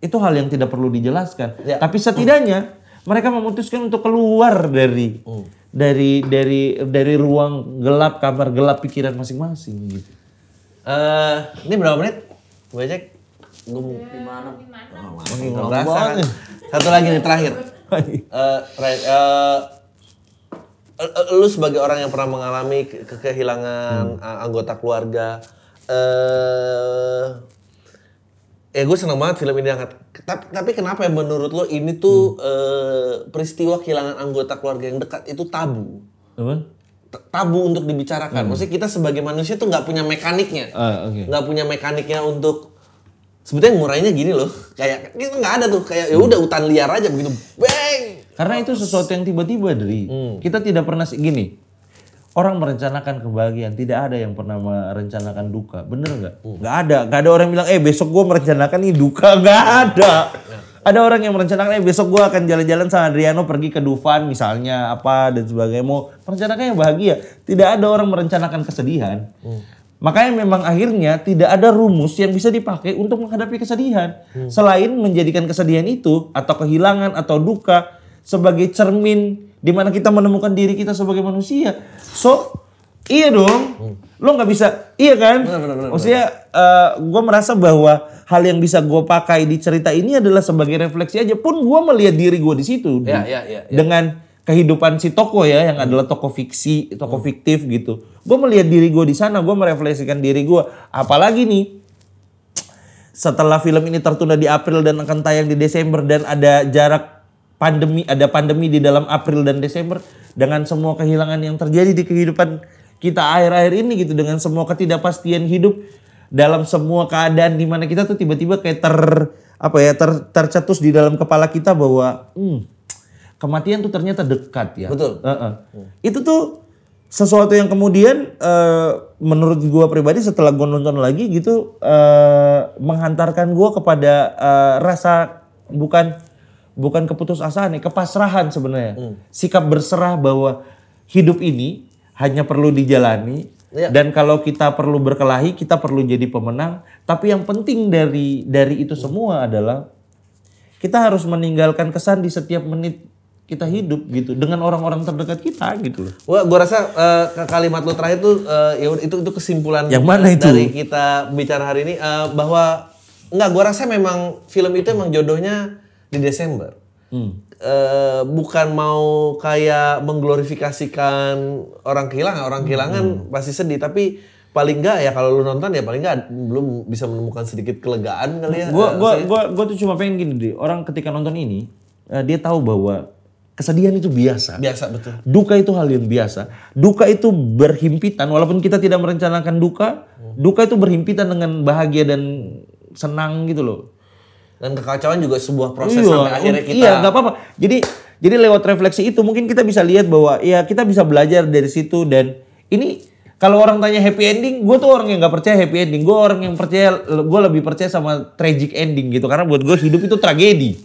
itu hal yang tidak perlu dijelaskan. Ya. Tapi setidaknya mereka memutuskan untuk keluar dari dari dari dari ruang gelap kamar gelap pikiran masing-masing gitu. Eh, ini berapa menit? Gue cek. Gue mau Gimana? Oh, kan. Satu lagi nih terakhir. (laughs) Eh, right, eh, lu sebagai orang yang pernah mengalami ke- ke- kehilangan a- anggota keluarga, eh, gue seneng banget film ini angkat. Tapi, tapi kenapa ya menurut lo ini tuh eh, peristiwa kehilangan anggota keluarga yang dekat itu tabu? Apa? Tabu untuk dibicarakan. Maksudnya kita sebagai manusia tuh nggak punya mekaniknya Ah, nggak punya mekaniknya untuk sebetulnya ngurainya gini loh kayak kita nggak ada tuh kayak ya udah hutan liar aja begitu bang Karena itu sesuatu yang tiba-tiba dari kita tidak pernah gini. Orang merencanakan kebahagiaan, tidak ada yang pernah merencanakan duka. Bener nggak? Nggak ada. Nggak ada orang bilang, eh besok gue merencanakan nih duka. Nggak ada. Ada orang yang merencanakan, eh besok gue akan jalan-jalan sama Adriano pergi ke Dufan misalnya apa dan sebagainya. Mau merencanakan yang bahagia. Tidak ada orang merencanakan kesedihan. Makanya memang akhirnya tidak ada rumus yang bisa dipakai untuk menghadapi kesedihan. Selain menjadikan kesedihan itu atau kehilangan atau duka sebagai cermin di mana kita menemukan diri kita sebagai manusia. So, iya dong. Lo nggak bisa, iya kan? Maksudnya gue merasa bahwa hal yang bisa gue pakai di cerita ini adalah sebagai refleksi aja. Pun gue melihat diri gue di situ. Ya, ya, ya, ya. Dengan kehidupan si tokoh ya yang adalah tokoh fiksi, tokoh fiktif gitu. Gue melihat diri gue di sana, gue merefleksikan diri gue. Apalagi nih setelah film ini tertunda di April dan akan tayang di Desember dan ada jarak pandemi, ada pandemi di dalam April dan Desember dengan semua kehilangan yang terjadi di kehidupan kita akhir-akhir ini gitu dengan semua ketidakpastian hidup dalam semua keadaan di mana kita tuh tiba-tiba kayak ter apa ya ter, tercetus di dalam kepala kita bahwa hmm, kematian tuh ternyata dekat ya. Betul. Heeh. Itu tuh sesuatu yang kemudian eh, menurut gua pribadi setelah gua nonton lagi gitu eh, menghantarkan gua kepada eh, rasa bukan bukan keputusasaan nih, kepasrahan sebenarnya. Sikap berserah bahwa hidup ini hanya perlu dijalani Iya. dan kalau kita perlu berkelahi, kita perlu jadi pemenang. Tapi yang penting dari dari itu semua adalah kita harus meninggalkan kesan di setiap menit kita hidup gitu dengan orang-orang terdekat kita gitu loh. Gua, gua rasa ke- kalimat lo terakhir tuh ya udah, itu itu kesimpulan Yang mana itu? dari kita bicara hari ini eh, bahwa enggak gua rasa memang film itu emang jodohnya di Desember. Hmm. Eh, bukan mau kayak mengglorifikasikan orang kehilangan, orang kehilangan Hmm. pasti sedih tapi paling enggak ya kalau lu nonton ya paling enggak belum bisa menemukan sedikit kelegaan kali ya. Gua Eh, gua gua gua tuh cuma pengen gini deh. Orang ketika nonton ini eh, dia tahu bahwa kesedihan itu biasa. Biasa betul. Duka itu hal yang biasa. Duka itu berhimpitan walaupun kita tidak merencanakan duka, duka itu berhimpitan dengan bahagia dan senang gitu loh. Dan kekacauan juga sebuah proses Iya, sampai akhirnya kita Iya, nggak apa-apa. Jadi jadi lewat refleksi itu mungkin kita bisa lihat bahwa ya kita bisa belajar dari situ dan ini kalau orang tanya happy ending, gue tuh orang yang nggak percaya happy ending. Gue orang yang percaya, gue lebih percaya sama tragic ending gitu. Karena buat gue hidup itu tragedi.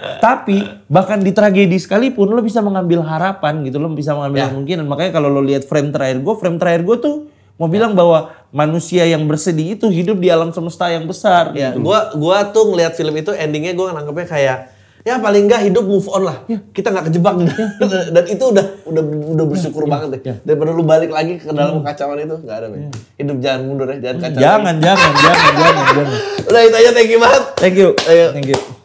Tapi bahkan di tragedi sekalipun lo bisa mengambil harapan gitu, lo bisa mengambil Ya. kemungkinan. Makanya kalau lo lihat frame terakhir gue, frame terakhir gue tuh mau bilang bahwa manusia yang bersedih itu hidup di alam semesta yang besar. Ya, gitu. gua gua tuh ngelihat film itu endingnya gua nangkepnya kayak ya paling nggak hidup move on lah. Kita nggak kejebak (laughs) dan itu udah udah udah bersyukur banget deh. Daripada lu balik lagi ke dalam kekacauan itu nggak ada. men. Hidup jangan mundur ya, jangan kacau. Jangan, jangan, jangan, jangan, jangan. Udah itu aja thank you banget. Thank you. Ayo. Thank you.